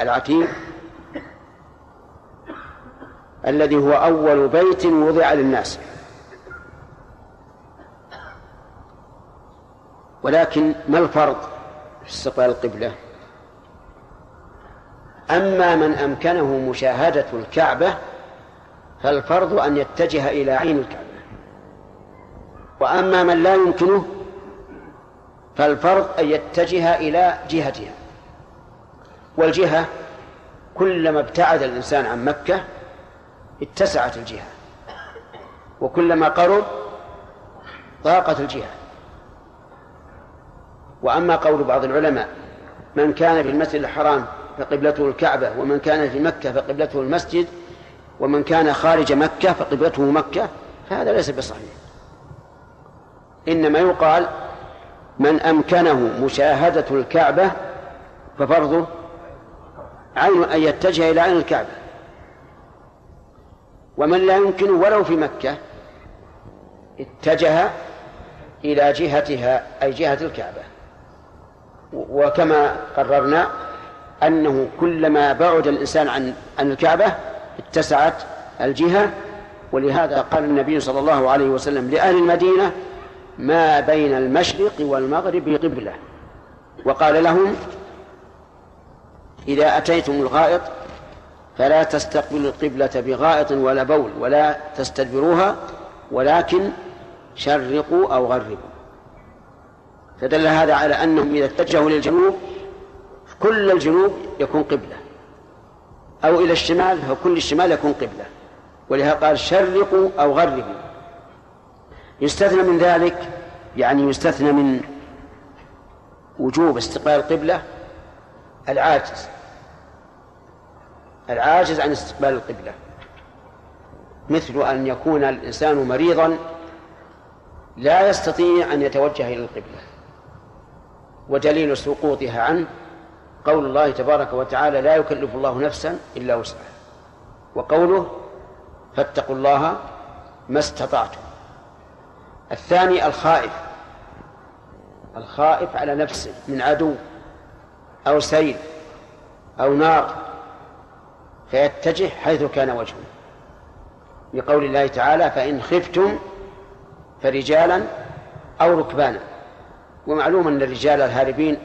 العتيق الذي هو أول بيت وضع للناس. ولكن ما الفرق في استقبال القبلة؟ أما من أمكنه مشاهدة الكعبة فالفرض أن يتجه إلى عين الكعبة. وأما من لا يمكنه فالفرض أن يتجه إلى جهتها. والجهة كلما ابتعد الإنسان عن مكة اتسعت الجهة. وكلما قرب ضاقت الجهة. وأما قول بعض العلماء من كان في المسجد الحرام فقبلته الكعبة ومن كان في مكة فقبلته المسجد ومن كان خارج مكة فقبلته مكة فهذا ليس بصحيح. إنما يقال من أمكنه مشاهدة الكعبة ففرضه عين أن يتجه إلى عين الكعبة. ومن لا يمكنه ولو في مكة اتجه إلى جهتها أي جهة الكعبة. وكما قررنا أنه كلما بعد الإنسان عن عن الكعبة اتسعت الجهة ولهذا قال النبي صلى الله عليه وسلم لأهل المدينة ما بين المشرق والمغرب قبلة. وقال لهم إذا أتيتم الغائط فلا تستقبلوا القبلة بغائط ولا بول ولا تستدبروها ولكن شرقوا أو غربوا. فدل هذا على أنهم إذا اتجهوا للجنوب كل الجنوب يكون قبلة. أو إلى الشمال فكل الشمال يكون قبلة. ولهذا قال شرقوا أو غربوا. يستثنى من ذلك يعني يستثنى من وجوب استقبال القبلة العاجز. العاجز عن استقبال القبلة. مثل أن يكون الإنسان مريضا لا يستطيع أن يتوجه إلى القبلة. ودليل سقوطها عنه قول الله تبارك وتعالى لا يكلف الله نفسا إلا وسعها. وقوله فاتقوا الله ما استطعتم. الثاني الخائف. الخائف على نفسه من عدو أو سيل أو نار. فيتجه حيث كان وجهه. لقول الله تعالى فإن خفتم فرجالا أو ركبانا. ومعلوم أن الرجال الهاربين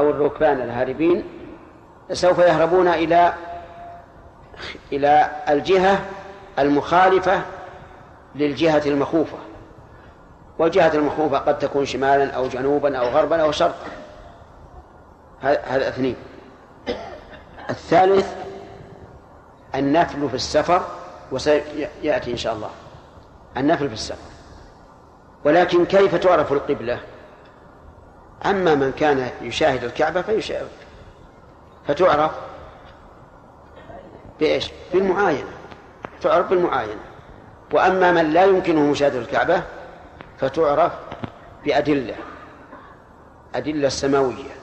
أو الركبان الهاربين سوف يهربون إلى إلى الجهة المخالفة للجهة المخوفة. والجهة المخوفة قد تكون شمالا أو جنوبا أو غربا أو شرقا. هذا اثنين. الثالث النفل في السفر وسيأتي إن شاء الله. النفل في السفر. ولكن كيف تعرف القبلة؟ أما من كان يشاهد الكعبة فيشاهد. فتعرف بإيش؟ بالمعاينة. تعرف بالمعاينة. وأما من لا يمكنه مشاهدة الكعبة فتعرف بأدلة. أدلة سماوية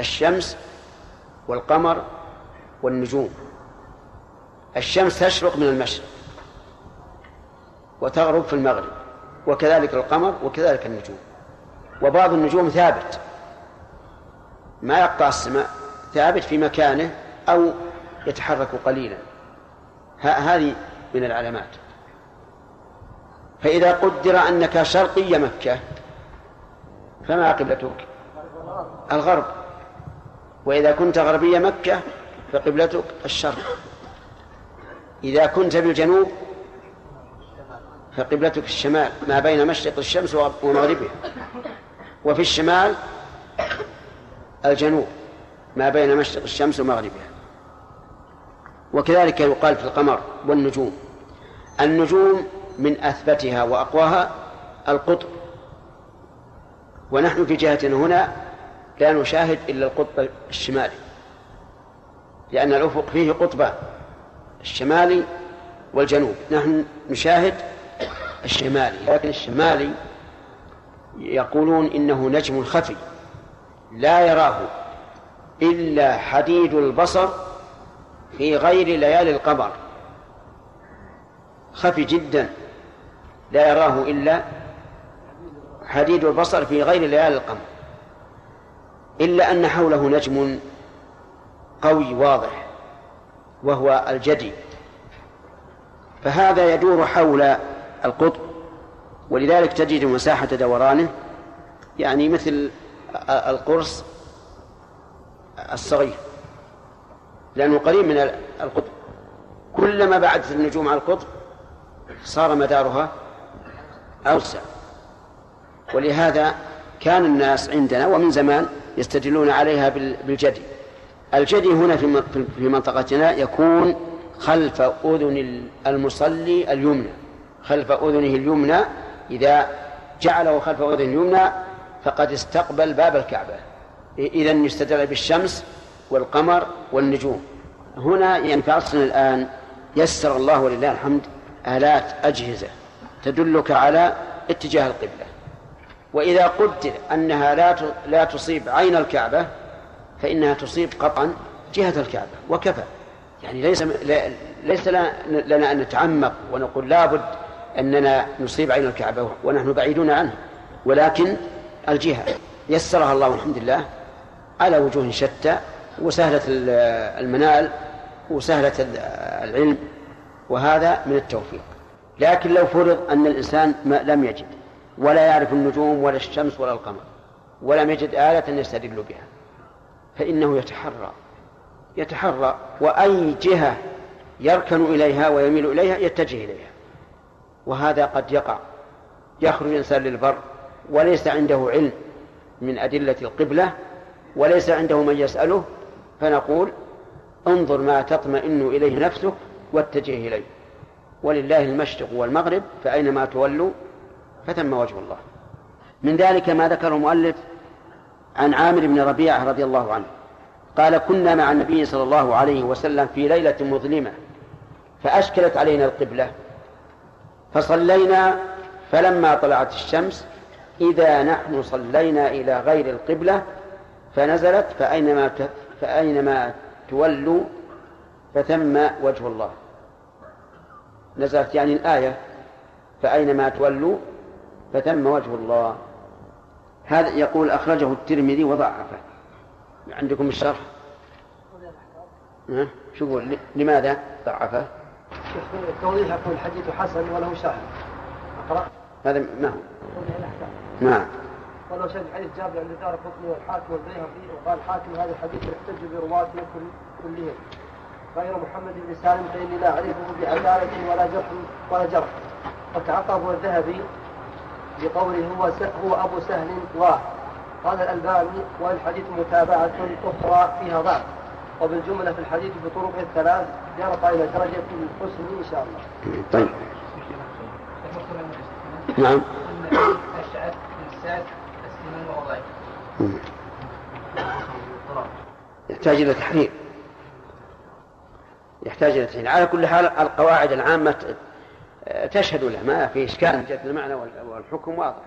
الشمس والقمر والنجوم. الشمس تشرق من المشرق وتغرب في المغرب وكذلك القمر وكذلك النجوم. وبعض النجوم ثابت ما يقطع السماء ثابت في مكانه أو يتحرك قليلا. هذه من العلامات. فإذا قدر أنك شرقي مكة فما قبلتك؟ الغرب. وإذا كنت غربي مكة فقبلتك الشرق. إذا كنت بالجنوب فقبلتك الشمال ما بين مشرق الشمس ومغربها. وفي الشمال الجنوب ما بين مشرق الشمس ومغربها. وكذلك يقال في القمر والنجوم. النجوم من أثبتها وأقواها القطب. ونحن في جهتنا هنا لا نشاهد إلا القطب الشمالي لأن الأفق فيه قطبان. الشمالي والجنوب. نحن نشاهد الشمالي لكن الشمالي يقولون إنه نجم خفي لا يراه إلا حديد البصر في غير ليالي القمر. خفي جدا لا يراه إلا حديد البصر في غير ليالي القمر إلا أن حوله نجم قوي واضح. وهو الجدي. فهذا يدور حول القطب ولذلك تجد مساحة دورانه يعني مثل القرص الصغير لأنه قريب من القطب. كلما بعدت النجوم على القطب صار مدارها أوسع. ولهذا كان الناس عندنا ومن زمان يستدلون عليها بالجدي. الجدي هنا في منطقتنا يكون خلف أذن المصلي اليمنى. خلف أذنه اليمنى إذا جعله خلف أذن اليمنى فقد استقبل باب الكعبة. إذا يستدل بالشمس والقمر والنجوم. هنا يعني في عصرنا الآن يسر الله ولله الحمد آلات أجهزة تدلك على اتجاه القبلة. وإذا قدر أنها لا لا تصيب عين الكعبة فإنها تصيب قطعا جهة الكعبة وكفى. يعني ليس ليس لنا أن نتعمق ونقول لابد أننا نصيب عين الكعبة ونحن بعيدون عنها ولكن الجهة. يسرها الله الحمد لله على وجوه شتى وسهلة المنال وسهلة العلم وهذا من التوفيق. لكن لو فرض أن الإنسان ما لم يجد ولا يعرف النجوم ولا الشمس ولا القمر ولم يجد آلة يستدل بها. فإنه يتحرى. يتحرى وأي جهة يركن إليها ويميل إليها يتجه إليها. وهذا قد يقع. يخرج الإنسان للبر وليس عنده علم من أدلة القبلة وليس عنده من يسأله فنقول انظر ما تطمئن إليه نفسك واتجه إليه. ولله المشرق والمغرب فأينما تولوا فثم وجه الله. من ذلك ما ذكر المؤلف عن عامر بن ربيعة رضي الله عنه قال كنا مع النبي صلى الله عليه وسلم في ليلة مظلمة فأشكلت علينا القبلة فصلينا فلما طلعت الشمس إذا نحن صلينا إلى غير القبلة فنزلت فأينما فأينما تولوا فثم وجه الله. نزلت يعني الآية فأينما تولوا فثم وجه الله. هذا يقول أخرجه الترمذي وضعفه. عندكم الشرح؟ شو يقول لماذا ضعفه؟ شيخ التوضيح يقول الحديث حسن وله شاهد أقرأ. هذا ما هو؟ توضيح نعم ولو شاهد حديث جابر عند دار القطني والحاكم والبيهقي وقال الحاكم هذا الحديث يحتج برواته كل كلهم. غير محمد بن سالم فإني لا أعرفه بعدالة ولا جرح ولا جرح. وتعقبه الذهبي بقوله هو. هو أبو سهل و قال الألباني والحديث متابعة أخرى فيها ضعف وبالجملة في الحديث بطرق الثلاث يرقى إلى درجة الحسن إن شاء الله. طيب نعم. يحتاج إلى تحرير يحتاج إلى تحرير على كل حال القواعد العامة تشهد له ما في إشكال جهة المعنى وال- والحكم واضح.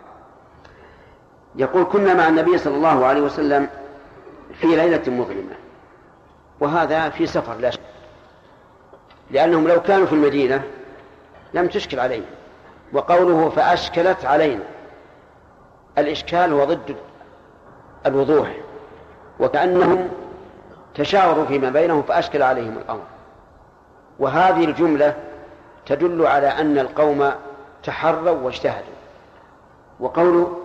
يقول كنا مع النبي صلى الله عليه وسلم في ليلة مظلمة وهذا في سفر لا شك لأنهم لو كانوا في المدينة لم تشكل عليهم وقوله فأشكلت علينا الإشكال هو ضد الوضوح وكأنهم تشاوروا فيما بينهم فأشكل عليهم الأمر. وهذه الجملة تدل على أن القوم تحروا واجتهدوا. وقوله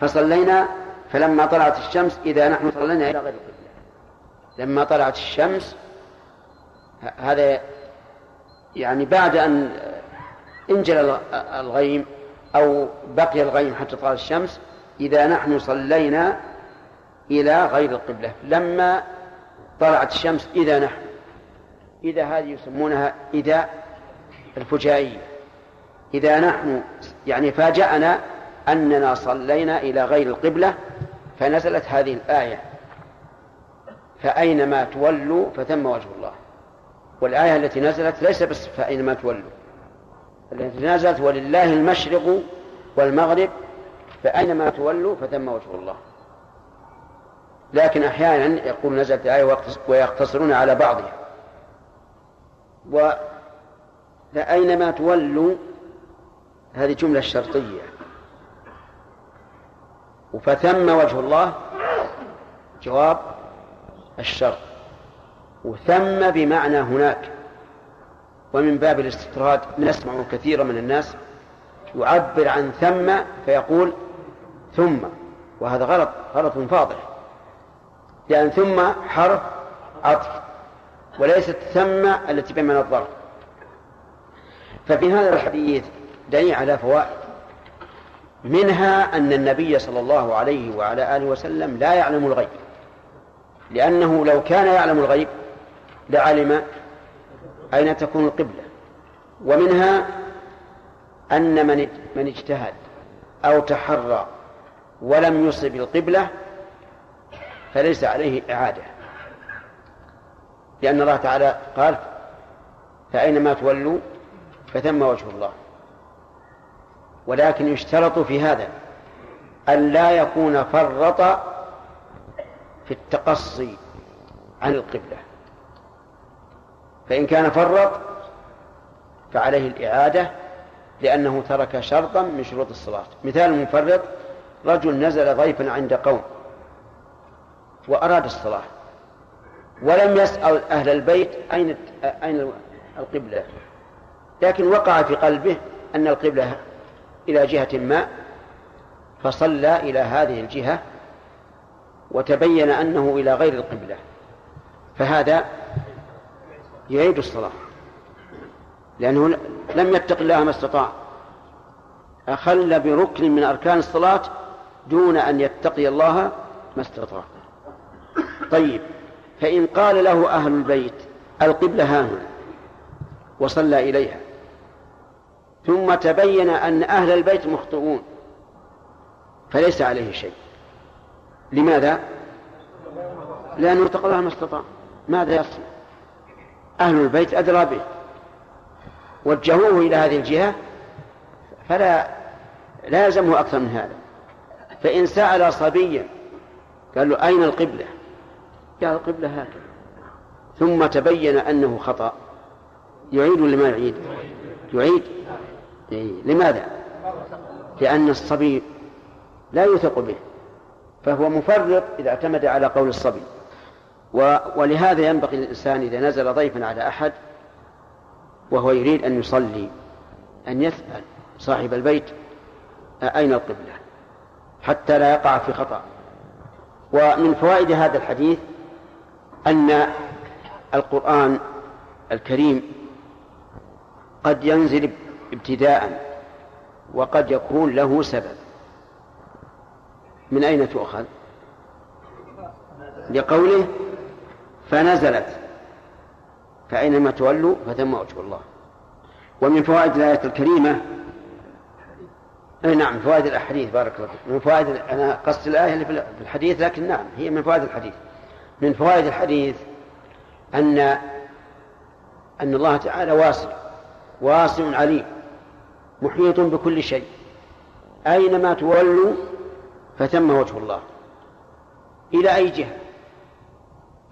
فصلينا فلما طلعت الشمس إذا نحن صلينا إلى غير القبلة. لما طلعت الشمس هذا يعني بعد أن انجل الغ- الغيم أو بقي الغيم حتى طلعت الشمس إذا نحن صلينا إلى غير القبلة. لما طلعت الشمس إذا نحن. إذا هذه يسمونها إذا الفجائية إذا نحن يعني فاجأنا أننا صلينا إلى غير القبلة فنزلت هذه الآية. فأينما تولوا فثم وجه الله. والآية التي نزلت ليس بس فأينما تولوا. التي نزلت ولله المشرق والمغرب فأينما تولوا فثم وجه الله. لكن أحيانا يقول نزلت الآية ويقتص- ويقتصرون على بعضها. فأينما تولوا هذه جملة شرطية. فثم وجه الله جواب الشرط. وثم بمعنى هناك. ومن باب الاستطراد نسمع كثيرا من الناس يعبر عن ثم فيقول ثم. وهذا غلط غلط فاضح لأن ثم حرف عطف وليست ثم التي بمعنى الظرف. ففي هذا الحديث دليل على فوائد. منها أن النبي صلى الله عليه وعلى آله وسلم لا يعلم الغيب. لأنه لو كان يعلم الغيب لعلم أين تكون القبلة. ومنها أن من من اجتهد أو تحرى ولم يصب القبلة فليس عليه إعادة. لأن الله تعالى قال فأينما تولوا فثم وجه الله. ولكن يشترط في هذا أن لا يكون فرط في التقصي عن القبلة. فإن كان فرط فعليه الإعادة لأنه ترك شرطا من شروط الصلاة. مثال المفرط رجل نزل ضيفا عند قوم وأراد الصلاة ولم يسأل أهل البيت أين أين القبلة. لكن وقع في قلبه أن القبلة إلى جهة ما فصلى إلى هذه الجهة وتبين أنه إلى غير القبلة. فهذا يعيد الصلاة لأنه لم يتق الله ما استطاع. أخل بركن من أركان الصلاة دون أن يتقي الله ما استطاع. طيب فإن قال له أهل البيت القبلة ها هنا وصلى إليها ثم تبين أن أهل البيت مخطئون. فليس عليه شيء. لماذا؟ لأنه اتقى الله ما استطاع. ماذا يصنع؟ أهل البيت أدرى به. وجهوه إلى هذه الجهة فلا لا يلزمه أكثر من هذا. فإن سأل صبيا قال له أين القبلة؟ قال القبلة هكذا. ثم تبين أنه خطأ. يعيد ولا ما يعيد؟ يعيد. إيه. لماذا لأن الصبي لا يوثق به فهو مفرط إذا اعتمد على قول الصبي. ولهذا ينبغي للإنسان إذا نزل ضيفا على أحد وهو يريد أن يصلي أن يسأل صاحب البيت أين القبلة حتى لا يقع في خطأ ومن فوائد هذا الحديث أن القرآن الكريم قد ينزل ابتداء وقد يكون له سبب. من أين تؤخذ؟ لقوله فنزلت فأينما تولوا فثم وجه الله. ومن فوائد الآية الكريمة أي نعم فوائد الأحاديث بارك الله من فوائد أنا قصد الآية اللي في الحديث لكن نعم هي من فوائد الحديث. من فوائد الحديث أن أن الله تعالى واسع واسع عليم. محيط بكل شيء. أينما تولوا فثم وجه الله. إلى أي جهة؟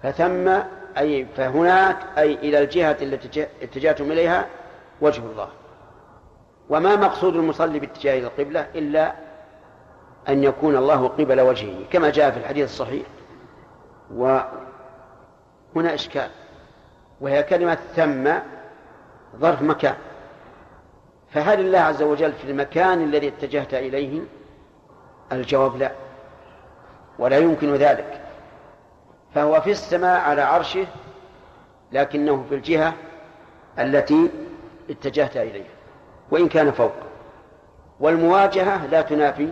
فثم أي فهناك أي إلى الجهة التي اتجهتم إليها وجه الله. وما مقصود المصلي باتجاه القبلة إلا أن يكون الله قبل وجهه كما جاء في الحديث الصحيح. وهنا إشكال. وهي كلمة ثم ظرف مكان. فهل الله عز وجل في المكان الذي اتجهت إليه؟ الجواب لا ولا يمكن ذلك. فهو في السماء على عرشه لكنه في الجهة التي اتجهت إليها وإن كان فوق. والمواجهة لا تنافي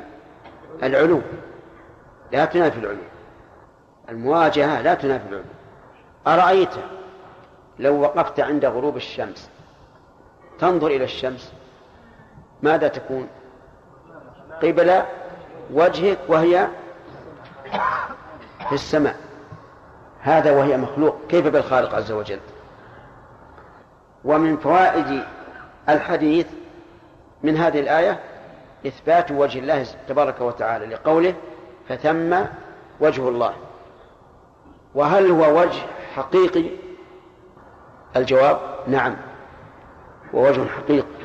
العلو لا تنافي العلو. المواجهة لا تنافي العلو. أرأيت لو وقفت عند غروب الشمس تنظر إلى الشمس ماذا تكون؟ قبل وجهك وهي في السماء. هذا وهي مخلوق. كيف بالخالق عز وجل؟ ومن فوائد الحديث من هذه الآية إثبات وجه الله تبارك وتعالى لقوله فثم وجه الله. وهل هو وجه حقيقي؟ الجواب نعم ووجه حقيقي.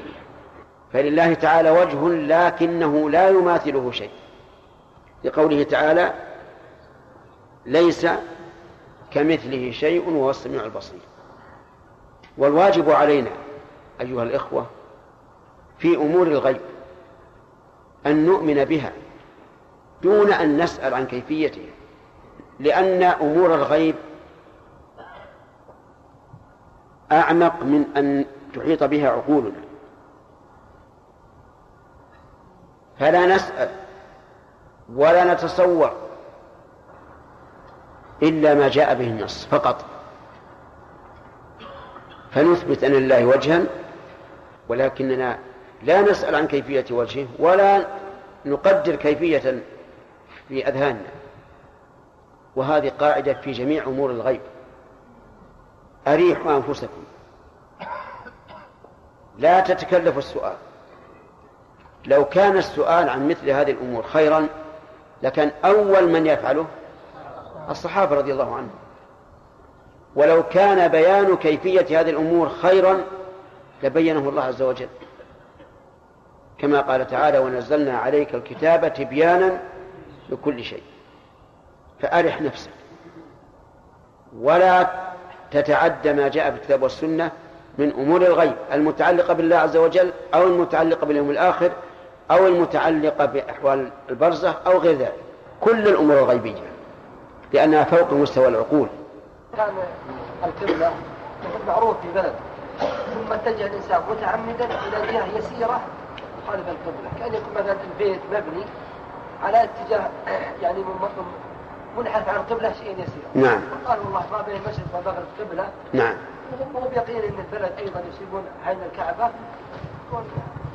فلله تعالى وجه لكنه لا يماثله شيء. لقوله تعالى ليس كمثله شيء وهو السميع البصير. والواجب علينا أيها الإخوة في أمور الغيب أن نؤمن بها دون أن نسأل عن كيفيتها لأن أمور الغيب أعمق من أن تحيط بها عقولنا. فلا نسأل ولا نتصور إلا ما جاء به النص فقط. فنثبت أن لله وجها ولكننا لا نسأل عن كيفية وجهه ولا نقدر كيفية في أذهاننا. وهذه قاعدة في جميع أمور الغيب. أريحوا أنفسكم. لا تتكلفوا السؤال. لو كان السؤال عن مثل هذه الأمور خيرا لكان أول من يفعله الصحابة رضي الله عنهم. ولو كان بيان كيفية هذه الأمور خيرا لبينه الله عز وجل. كما قال تعالى ونزلنا عليك الكتاب تبيانا لكل شيء فأرح نفسك. ولا تتعدى ما جاء في الكتاب والسنة من أمور الغيب المتعلقة بالله عز وجل أو المتعلقة باليوم الآخر أو المتعلقة بأحوال البرزخ أو غير ذلك. كل الأمور الغيبية لأنها فوق مستوى العقول. كان القبلة معروف في بلد ثم اتجه الإنسان متعمدا إلى جهة يسيرة خالف القبلة كأن يكون مثلا البيت مبني على اتجاه يعني منحرف عن القبلة شيء يسير. نعم. قال الله ما بين المشرق والمغرب قبلة. نعم. وهو بيقين إن البلد أيضا يصيبون عين الكعبة يكون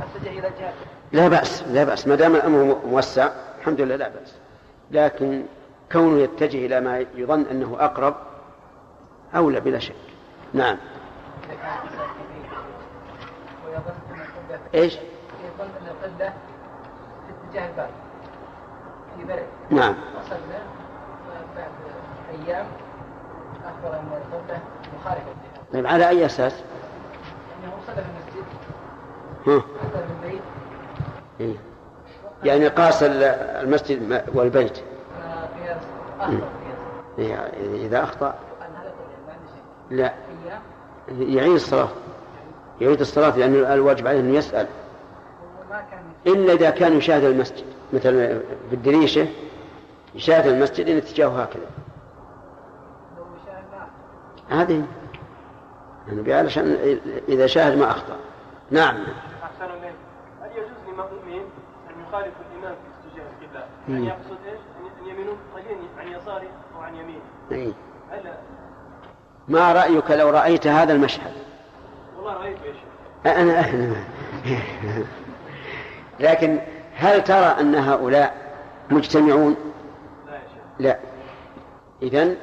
اتجه إلى جهة لا بأس لا بأس. ما دام الأمر موسع الحمد لله لا بأس. لكن كونه يتجه إلى ما يظن أنه أقرب أولى بلا شك. نعم. إيش؟ يظن ان القبله في اتجاه الباب في بلد نعم. وصلنا بعد أيام اخبر ان القبله مخالفه طيب على أي أساس؟ انه صلى في المسجد. ها. البيت إيه. يعني قاس ال- المسجد والبيت. قياس إيه، إذا أخطأ. لا. يعيد الصلاة. يعيد الصلاة لأن الواجب عليه أنه يسأل. إلا إذا كان يشاهد المسجد. مثلا في الدريشة يشاهد المسجد إن اتجاهه هكذا. هذه. يعني علشان إذا شاهد ما أخطأ. نعم أحسن إليك هل يجوز لمأمومين أن يخالف الإمام في اتجاه القبلة؟ مم. يعني يقصد إيش؟ أن- أن يمينون قليلا عن يساره أو عن يمينه إيه. هل ما رأيك لو رأيت هذا المشهد والله رأيت إيش؟ أنا لكن هل ترى أن هؤلاء مجتمعون لا يا شيخ لا إذن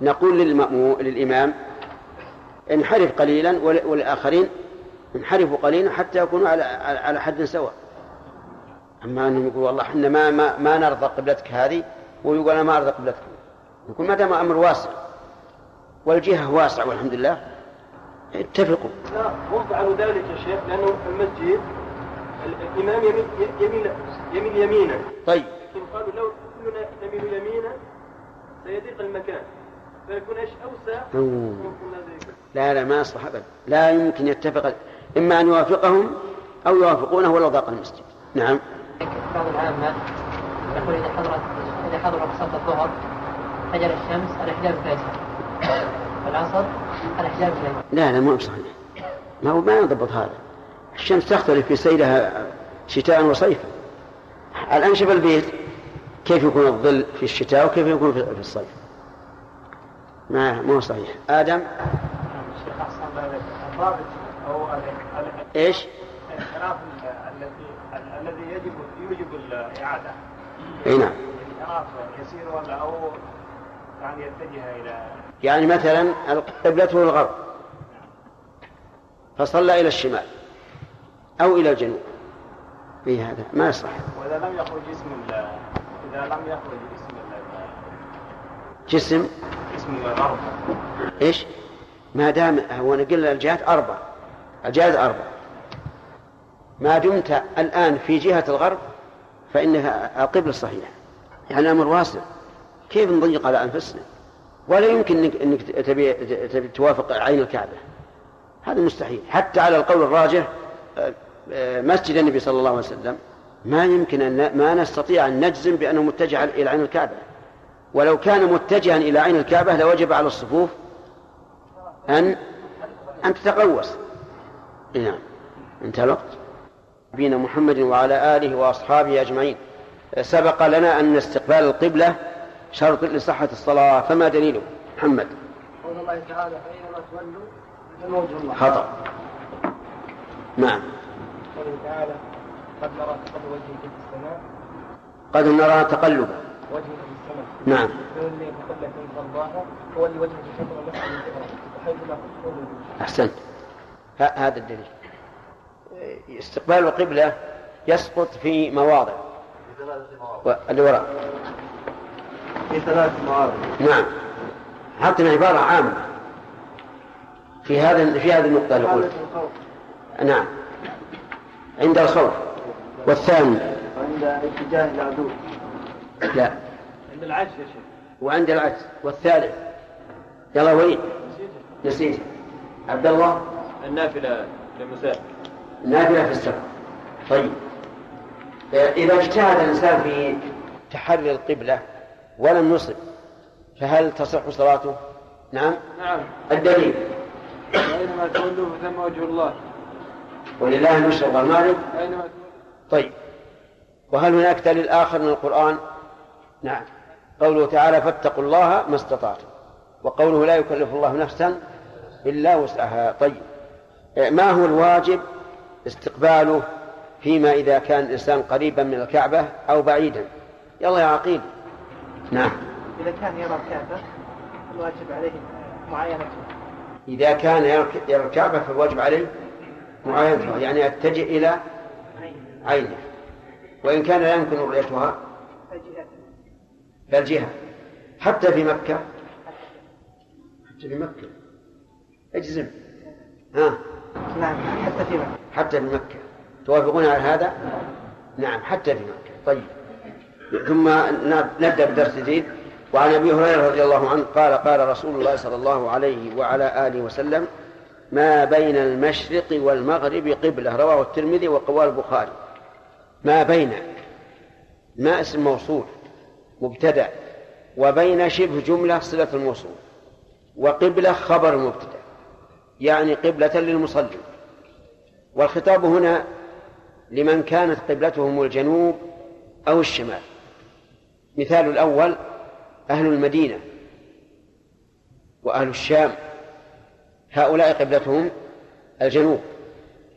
نقول للمأمو للإمام انحرف قليلا ول- والآخرين انحرفوا قليلا حتى يكونوا على على حد سواء أما أنهم يقول والله إحنا ما ما, ما نرضى قبلتك هذه ويقول أنا ما أرضى قبلتك يقول ما دام أمر واسع والجهة واسعة والحمد لله. اتفقوا. لا هم فعلوا ذلك يا شيخ لأنه المسجد ال- الإمام يميل يميل يميل يمينا طيب. لكن قالوا لو كلنا نميل يمينا سيضيق المكان. فيكون إيش؟ يكون لا لا ما يصلح أبدا. لا يمكن يتفق إما أن يوافقهم أو يوافقونه ولو ضاق المسجد. نعم. بعض العامة. يقول إذا حضرت إذا حضر صلاة الظهر حجر الشمس الأحجاب الفيصل والعصر الأحجاب الفيصل لا لا مو بصحيح ما هو ما يضبط هذا. الشمس تختلف في سيرها شتاء وصيفا الآن شوف البيت. كيف يكون الظل في الشتاء وكيف يكون في الصيف؟ ما مو صحيح. آدم؟ الشيخ أحسن ذلك أو ال- إيش الانحراف ال- الذي ال- الذي يجب يوجب الإعادة أي نعم. يسير ولا أو يعني يتجه إلى يعني مثلا قبلته الغرب فصلى إلى الشمال أو إلى الجنوب. في هذا ما يصح. وإذا لم يخرج اسم إذا لم يخرج اسم جسم؟ اسم الغرب. إيش؟ ما دام هو نقل الجهات أربع الجهات أربع ما دمت الآن في جهة الغرب فإنها القبلة الصحيحة يعني أمر واسع. كيف نضيق على أنفسنا؟ ولا يمكن إنك تبي, تبي توافق عين الكعبة. هذا مستحيل. حتى على القول الراجح آه، آه، مسجد النبي صلى الله عليه وسلم ما يمكن أن ما نستطيع أن نجزم بأنه متجه إلى عين الكعبة. ولو كان متجها إلى عين الكعبة لوجب على الصفوف أن أن تتقوس. نعم. انتهى الوقت. نبينا محمد وعلى آله وأصحابه أجمعين. سبق لنا أن استقبال القبلة شرط لصحة الصلاة فما دليله محمد. قول الله تعالى فأينما تولوا فثم وجه الله. خطأ. نعم. قوله تعالى قد نرى تقلب وجهك في السماء. قد نرى تقلبا وجهك في السماء. نعم. فولي بقبلة ترضاها فولي وجهك شطر المسجد الحرام وحيثما كنتم أحسنت. هذا الدليل. استقبال القبلة يسقط في مواضع. في ثلاثة مواضع و- اللي وراء. في ثلاث مواضع. نعم. حطنا عبارة عامة. في هذا في هذه النقطة اللي حالة قلت الخوف. نعم. عند الخوف. والثاني. وعند اتجاه العدو. لا. عند العجز يا شيخ. وعند العجز. والثالث. يلا وليد نسيت. عبد الله؟ النافلة للمسافر نافلة في السفر. طيب. إذا اجتهد الإنسان في تحري القبلة ولم يصب فهل تصح صلاته؟ نعم. نعم. الدليل. أينما تولوا فثم وجه الله. ولله المشرق والمغرب. أينما طيب. وهل هناك دليل آخر من القرآن؟ نعم. قوله تعالى فاتقوا الله ما استطعتم. وقوله لا يكلف الله نفسا إلا وسعها. طيب. ما هو الواجب استقباله فيما إذا كان الإنسان قريبا من الكعبة أو بعيدا. يلا يا عقيل. نعم. إذا كان يرى الكعبة الواجب عليه معاينته إذا كان يرى- الكعبة فالواجب عليه معاينتها يعني يتجه إلى عينه. وإن كان لا يمكن رؤيتها. فالجهة حتى في مكة. حتى في مكة. اجزم. ها. نعم حتى في مكة. حتى في مكة. توافقون على هذا؟ نعم حتى في مكة. طيب. ثم نبدأ بدرس جديد. وعن أبي هريرة رضي الله عنه قال قال رسول الله صلى الله عليه وعلى آله وسلم ما بين المشرق والمغرب قبلة. رواه الترمذي وقواه البخاري. ما بين. ما اسم موصول مبتدأ. وبين شبه جملة صلة الموصول. وقبلة خبر المبتدا يعني قبلة للمصلي. والخطاب هنا لمن كانت قبلتهم الجنوب أو الشمال. مثال الأول أهل المدينة وأهل الشام. هؤلاء قبلتهم الجنوب.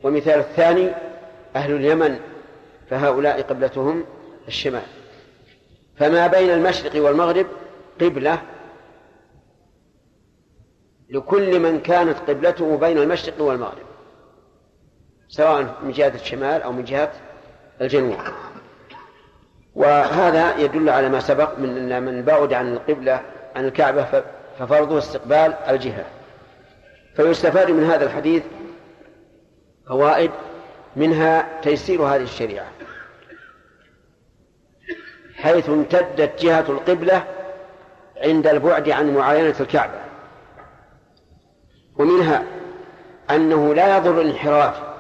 ومثال الثاني أهل اليمن فهؤلاء قبلتهم الشمال. فما بين المشرق والمغرب قبلة لكل من كانت قبلته بين المشرق والمغرب. سواء من جهة الشمال أو من جهة الجنوب. وهذا يدل على ما سبق من أن من بعد عن القبلة عن الكعبة ففرضه استقبال الجهة. فيستفاد من هذا الحديث فوائد منها تيسير هذه الشريعة. حيث امتدت جهة القبلة عند البعد عن معاينة الكعبة. ومنها أنه لا يضر الانحراف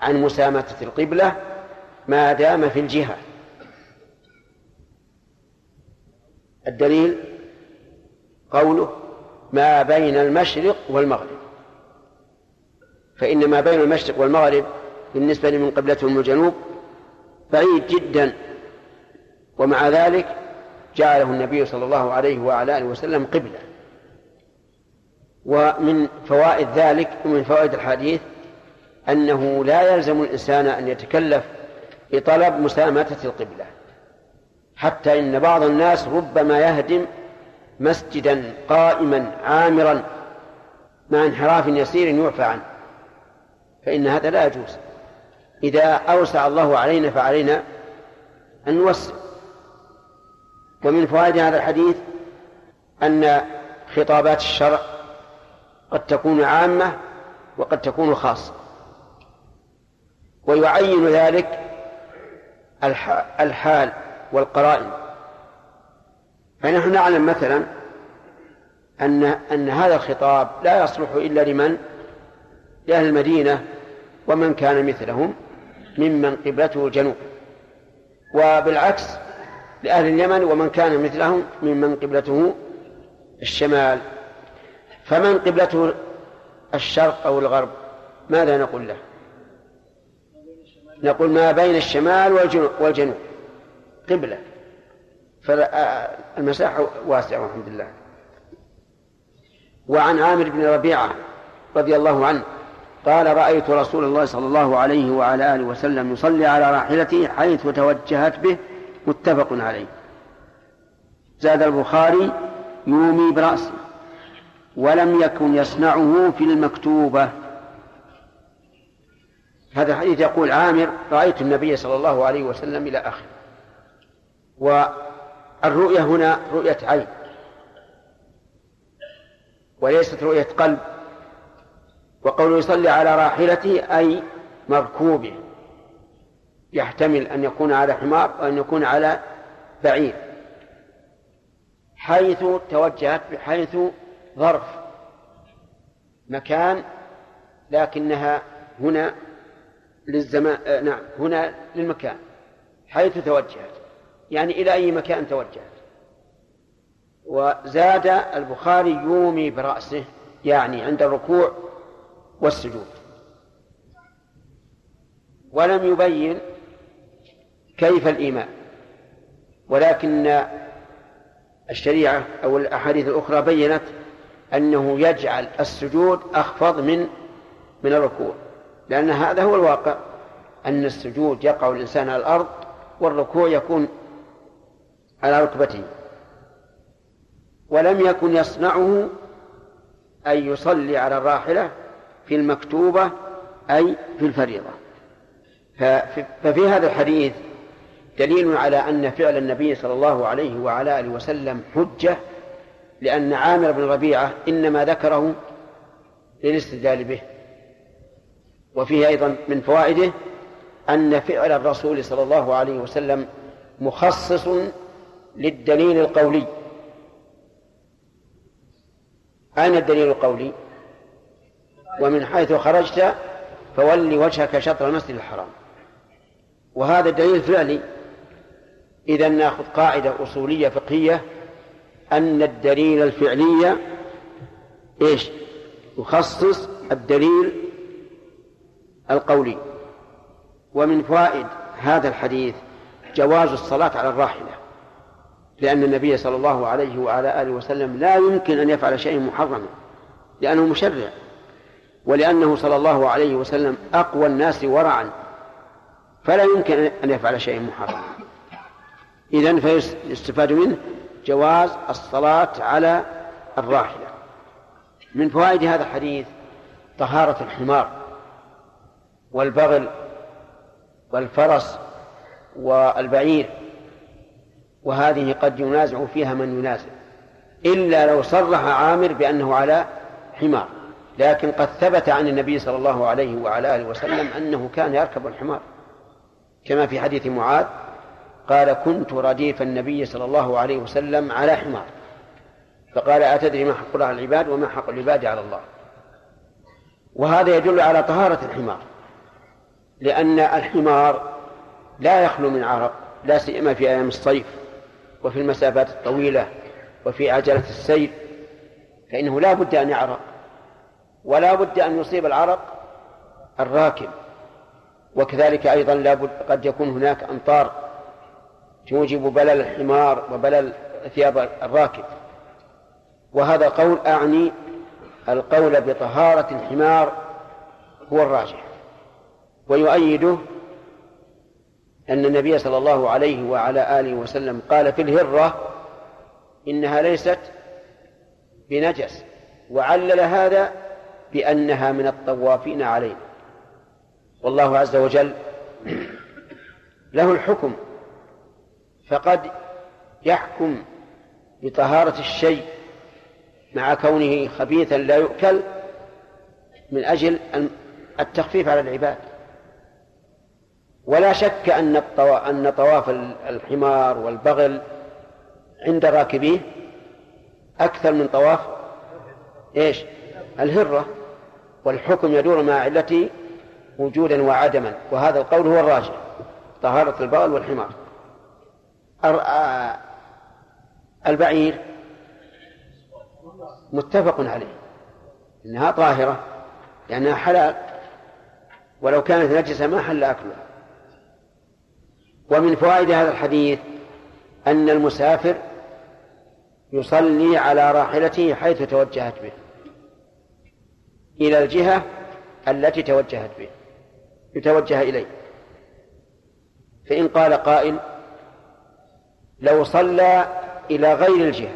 عن مسامة القبلة ما دام في الجهة. الدليل قوله ما بين المشرق والمغرب. فإن ما بين المشرق والمغرب بالنسبة لمن قبلتهم الجنوب بعيد جدا. ومع ذلك جعله النبي صلى الله عليه وعلى آله وسلم قبلة. ومن فوائد ذلك ومن فوائد الحديث أنه لا يلزم الإنسان أن يتكلف بطلب مسامة القبلة حتى إن بعض الناس ربما يهدم مسجدا قائما عامرا مع انحراف يسير يعفى عنه فإن هذا لا يجوز. إذا أوسع الله علينا فعلينا أن نوسع. ومن فوائد هذا الحديث أن خطابات الشرع قد تكون عامة وقد تكون خاصة. ويعين ذلك الحال والقرائن. فنحن نعلم مثلا أن أن هذا الخطاب لا يصلح إلا لمن؟ لأهل المدينة ومن كان مثلهم ممن قبلته الجنوب وبالعكس لأهل اليمن ومن كان مثلهم ممن قبلته الشمال. فمن قبلته الشرق أو الغرب؟ ماذا نقول له؟ نقول ما بين الشمال والجنوب قبلة. فالمساحة واسعة والحمد لله. وعن عامر بن ربيعة رضي الله عنه قال رأيت رسول الله صلى الله عليه وعلى آله وسلم يصلي على راحلته حيث توجهت به متفق عليه. زاد البخاري يومي برأسه ولم يكن يصنعه في المكتوبة. هذا الحديث يقول عامر رأيت النبي صلى الله عليه وسلم إلى آخره. والرؤية هنا رؤية عين. وليست رؤية قلب. وقوله يصلي على راحلته أي مركوبه. يحتمل أن يكون على حمار وأن يكون على بعير. حيث توجهت بحيث ظرف مكان لكنها هنا للزمان آه نعم هنا للمكان حيث توجهت يعني إلى أي مكان توجهت. وزاد البخاري يومي برأسه يعني عند الركوع والسجود. ولم يبين كيف الإيمان. ولكن الشريعة أو الأحاديث الأخرى بينت أنه يجعل السجود أخفض من من الركوع. لأن هذا هو الواقع أن السجود يقع الإنسان على الأرض والركوع يكون على ركبته. ولم يكن يصنعه أن يصلي على الراحلة في المكتوبة أي في الفريضة. ففي هذا الحديث دليل على أن فعل النبي صلى الله عليه وعلى آله وسلم حجة لأن عامر بن ربيعة إنما ذكره للاستدلال به. وفيه أيضا من فوائده أن فعل الرسول صلى الله عليه وسلم مخصص للدليل القولي. أين الدليل القولي؟ ومن حيث خرجت فول وجهك شطر المسجد الحرام. وهذا الدليل فعلي. إذا نأخذ قاعدة أصولية فقهية أن الدليل الفعلي إيش؟ يخصص الدليل القولي. ومن فوائد هذا الحديث جواز الصلاة على الراحلة لأن النبي صلى الله عليه وعلى آله وسلم لا يمكن أن يفعل شيء محرما لأنه مشرع ولأنه صلى الله عليه وسلم أقوى الناس ورعا فلا يمكن أن يفعل شيء محرما إذن فيستفاد منه جواز الصلاة على الراحلة. من فوائد هذا الحديث طهارة الحمار. والبغل والفرس والبعير وهذه قد ينازع فيها من ينازع إلا لو صرح عامر بأنه على حمار لكن قد ثبت عن النبي صلى الله عليه وعلى آله وسلم أنه كان يركب الحمار. كما في حديث معاذ قال كنت رديف النبي صلى الله عليه وسلم على حمار. فقال أتدري ما حق الله على العباد وما حق العباد على الله؟ وهذا يدل على طهارة الحمار. لأن الحمار لا يخلو من عرق لا سيما في أيام الصيف وفي المسافات الطويلة وفي عجلة السير فإنه لا بد أن يعرق ولا بد أن يصيب العرق الراكب. وكذلك أيضا لا بد قد يكون هناك أمطار توجب بلل الحمار وبلل ثياب الراكب. وهذا قول أعني القول بطهارة الحمار هو الراجح. ويؤيده أن النبي صلى الله عليه وعلى آله وسلم قال في الهرة إنها ليست بنجس وعلل هذا بأنها من الطوافين علينا والله عز وجل له الحكم فقد يحكم بطهارة الشيء مع كونه خبيثا لا يؤكل من أجل التخفيف على العباد. ولا شك أن أن طواف الحمار والبغل عند راكبيه أكثر من طواف إيش؟ الهرة والحكم يدور مع علته وجودا وعدما وهذا القول هو الراجح طهارة البغل والحمار. البعير متفق عليه إنها طاهرة لأنها حلال ولو كانت نجسة ما حل أكلها. ومن فوائد هذا الحديث أن المسافر يصلي على راحلته حيث توجهت به إلى الجهة التي توجهت به يتوجه إليه. فإن قال قائل لو صلى إلى غير الجهة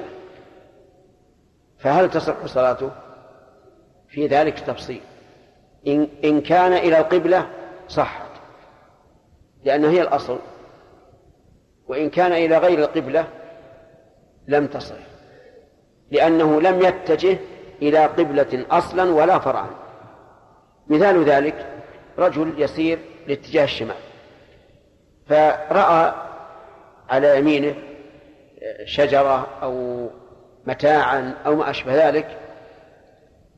فهل تصح صلاته؟ في ذلك تفصيل. إن, إن كان إلى القبلة صحت لأنها هي الأصل. وإن كان إلى غير القبلة لم تصح لأنه لم يتجه إلى قبلة أصلا ولا فرعا. مثال ذلك رجل يسير لاتجاه الشمال فرأى على يمينه شجرة أو متاعا أو ما أشبه ذلك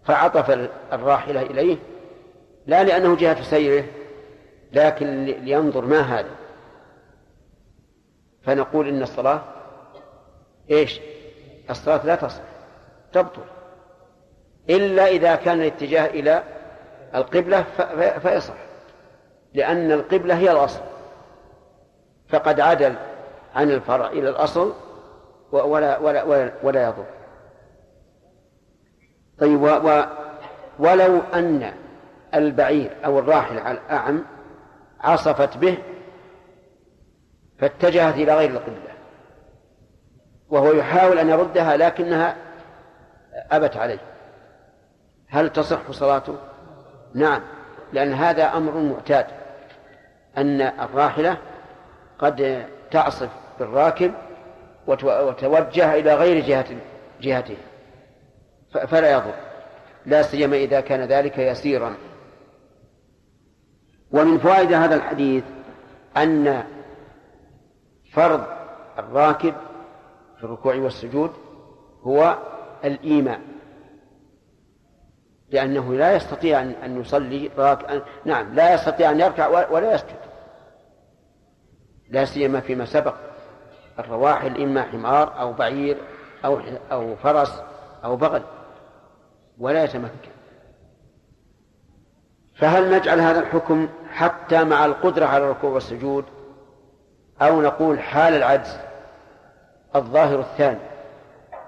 فعطف الراحلة إليه لا لأنه جهة سيره لكن لينظر ما هذا. فنقول إن الصلاة إيش؟ الصلاة لا تصح تبطل. إلا إذا كان الاتجاه إلى القبلة فيصح لأن القبلة هي الأصل. فقد عدل عن الفرع إلى الأصل ولا ولا ولا, ولا يضر. طيب و و ولو أن البعير أو الراحل على الأعم عصفت به فاتجهت إلى غير القبلة. وهو يحاول أن يردها لكنها أبت عليه. هل تصح صلاته؟ نعم لأن هذا أمر معتاد. أن الراحلة قد تعصف بالراكب وتوجه إلى غير جهة جهته فلا يضر. لا سيما إذا كان ذلك يسيرا. ومن فوائد هذا الحديث أن فرض الراكب في الركوع والسجود هو الإيمان لأنه لا يستطيع أن يصلي راك... نعم لا يستطيع أن يركع ولا يسجد. لا سيما فيما سبق الرواحل إما حمار أو بعير أو أو فرس أو بغل ولا يتمكن. فهل نجعل هذا الحكم حتى مع القدرة على الركوع والسجود؟ أو نقول حال العجز الظاهر الثاني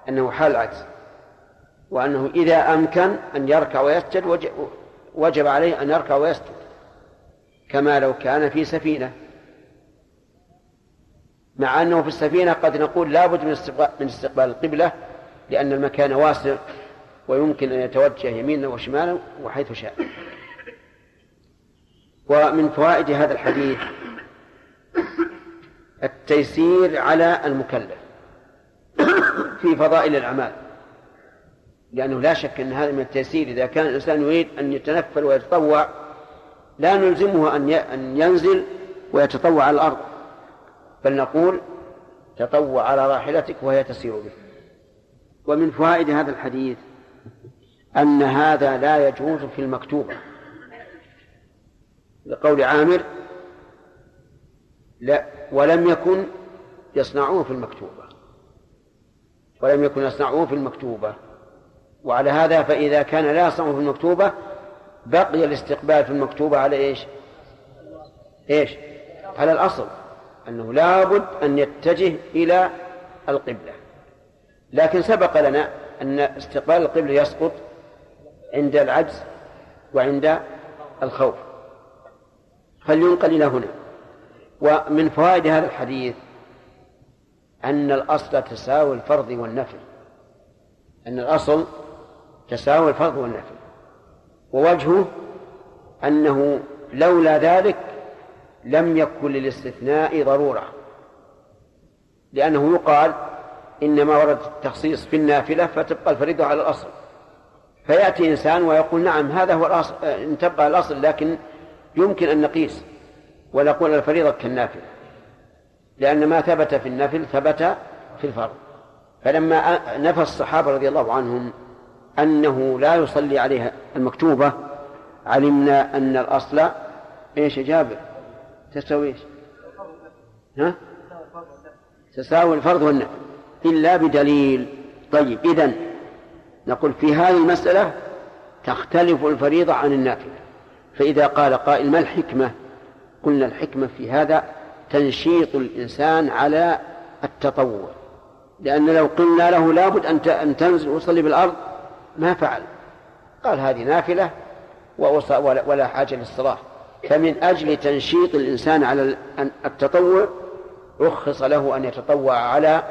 أنه حال العجز وأنه إذا أمكن أن يركع ويسجد وجب عليه أن يركع ويسجد كما لو كان في سفينة. مع أنه في السفينة قد نقول لابد من استقبال, من استقبال القبلة لأن المكان واسع ويمكن أن يتوجه يمينا وشمالا وحيث شاء. ومن فوائد هذا الحديث التيسير على المكلف في فضائل الأعمال. لأنه لا شك أن هذا من التيسير إذا كان الإنسان يريد أن يتنفل ويتطوع لا نلزمه أن ينزل ويتطوع على الأرض بل نقول تطوع على راحلتك وهي تسير به ومن فوائد هذا الحديث أن هذا لا يجوز في المكتوبة لقول عامر لا ولم يكن يصنعوه في المكتوبة. ولم يكن يصنعوه في المكتوبة. وعلى هذا فإذا كان لا يصنعه في المكتوبة بقي الاستقبال في المكتوبة على إيش؟ إيش؟ على الأصل. أنه لابد أن يتجه إلى القبلة. لكن سبق لنا أن استقبال القبلة يسقط عند العجز وعند الخوف. فلينقل إلى هنا. ومن فوائد هذا الحديث أن الأصل تساوي الفرض والنفل أن الأصل تساوي الفرض والنفل ووجهه أنه لولا ذلك لم يكن للاستثناء ضرورة. لأنه يقال إنما ورد التخصيص في النافلة فتبقى الفريضة على الأصل. فيأتي إنسان ويقول نعم هذا هو الأصل إن تبقى الأصل لكن يمكن أن نقيس. ونقول الفريضة كالنافلة. لأن ما ثبت في النفل ثبت في الفرض. فلما نفى الصحابة رضي الله عنهم أنه لا يصلي عليها المكتوبة علمنا أن الأصل إيش جابر؟ تساوي إيش؟ ها؟ تساوي الفرض والنفل. إلا بدليل. طيب إذن نقول في هذه المسألة تختلف الفريضة عن النافلة. فإذا قال قائل ما الحكمة؟ قلنا الحكمة في هذا تنشيط الإنسان على التطوع. لأن لو قلنا له لابد أن تنزل وصلي بالأرض ما فعل. قال هذه نافلة ولا حاجة للصلاة فمن أجل تنشيط الإنسان على التطوع رخص له أن يتطوع على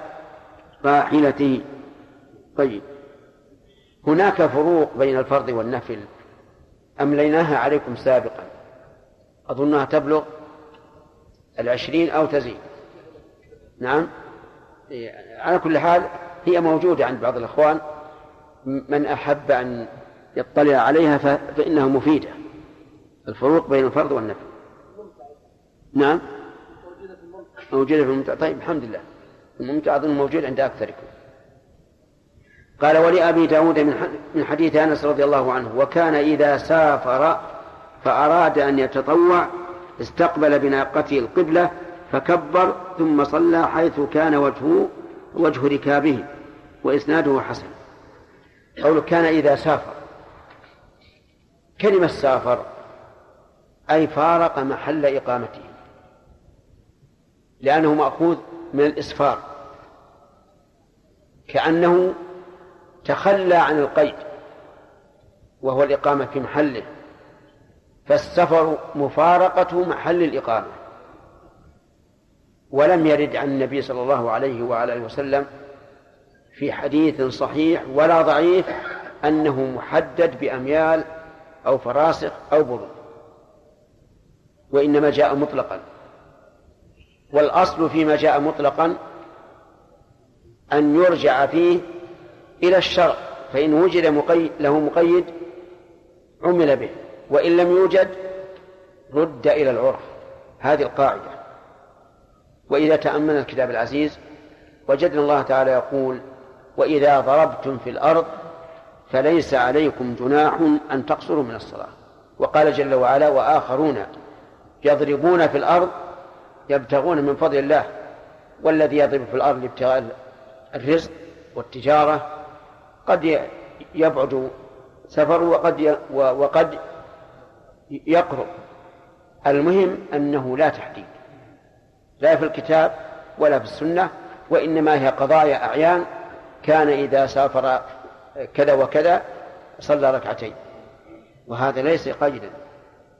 راحلته. طيب. هناك فروق بين الفرض والنفل. أمليناها عليكم سابقا. أظنها تبلغ العشرين أو تزيد. نعم؟ على كل حال هي موجودة عند بعض الإخوان. من أحب أن يطلع عليها فإنها مفيدة. الفروق بين الفرض والنفل نعم؟ موجودة في الممتع طيب الحمد لله. الممتع أظن موجود عند أكثركم. قال ولأبي داود من حديث أنس رضي الله عنه وكان إذا سافر فأراد أن يتطوع استقبل بناقته القبلة فكبر ثم صلى حيث كان وجهه وجه ركابه وإسناده حسن. قوله كان إذا سافر. كلمة سافر أي فارق محل إقامته لأنه مأخوذ من الإسفار. كأنه تخلى عن القيد وهو الإقامة في محله. فالسفر مفارقة محل الإقامة. ولم يرد عن النبي صلى الله عليه وعلى آله وسلم في حديث صحيح ولا ضعيف أنه محدد بأميال أو فراسخ أو بضع وإنما جاء مطلقا. والأصل فيما جاء مطلقا أن يرجع فيه إلى الشرع فإن وجد مقيد له مقيد عمل به. وإن لم يوجد رد إلى العرف. هذه القاعدة. وإذا تأملنا الكتاب العزيز وجدنا الله تعالى يقول وإذا ضربتم في الأرض فليس عليكم جناح أن تقصروا من الصلاة. وقال جل وعلا وآخرون يضربون في الأرض يبتغون من فضل الله. والذي يضرب في الأرض لابتغاء الرزق والتجارة قد يبعد سفر وقد وقد يقرب المهم أنه لا تحديد لا في الكتاب ولا في السنة وإنما هي قضايا أعيان. كان إذا سافر كذا وكذا صلى ركعتين وهذا ليس قيدا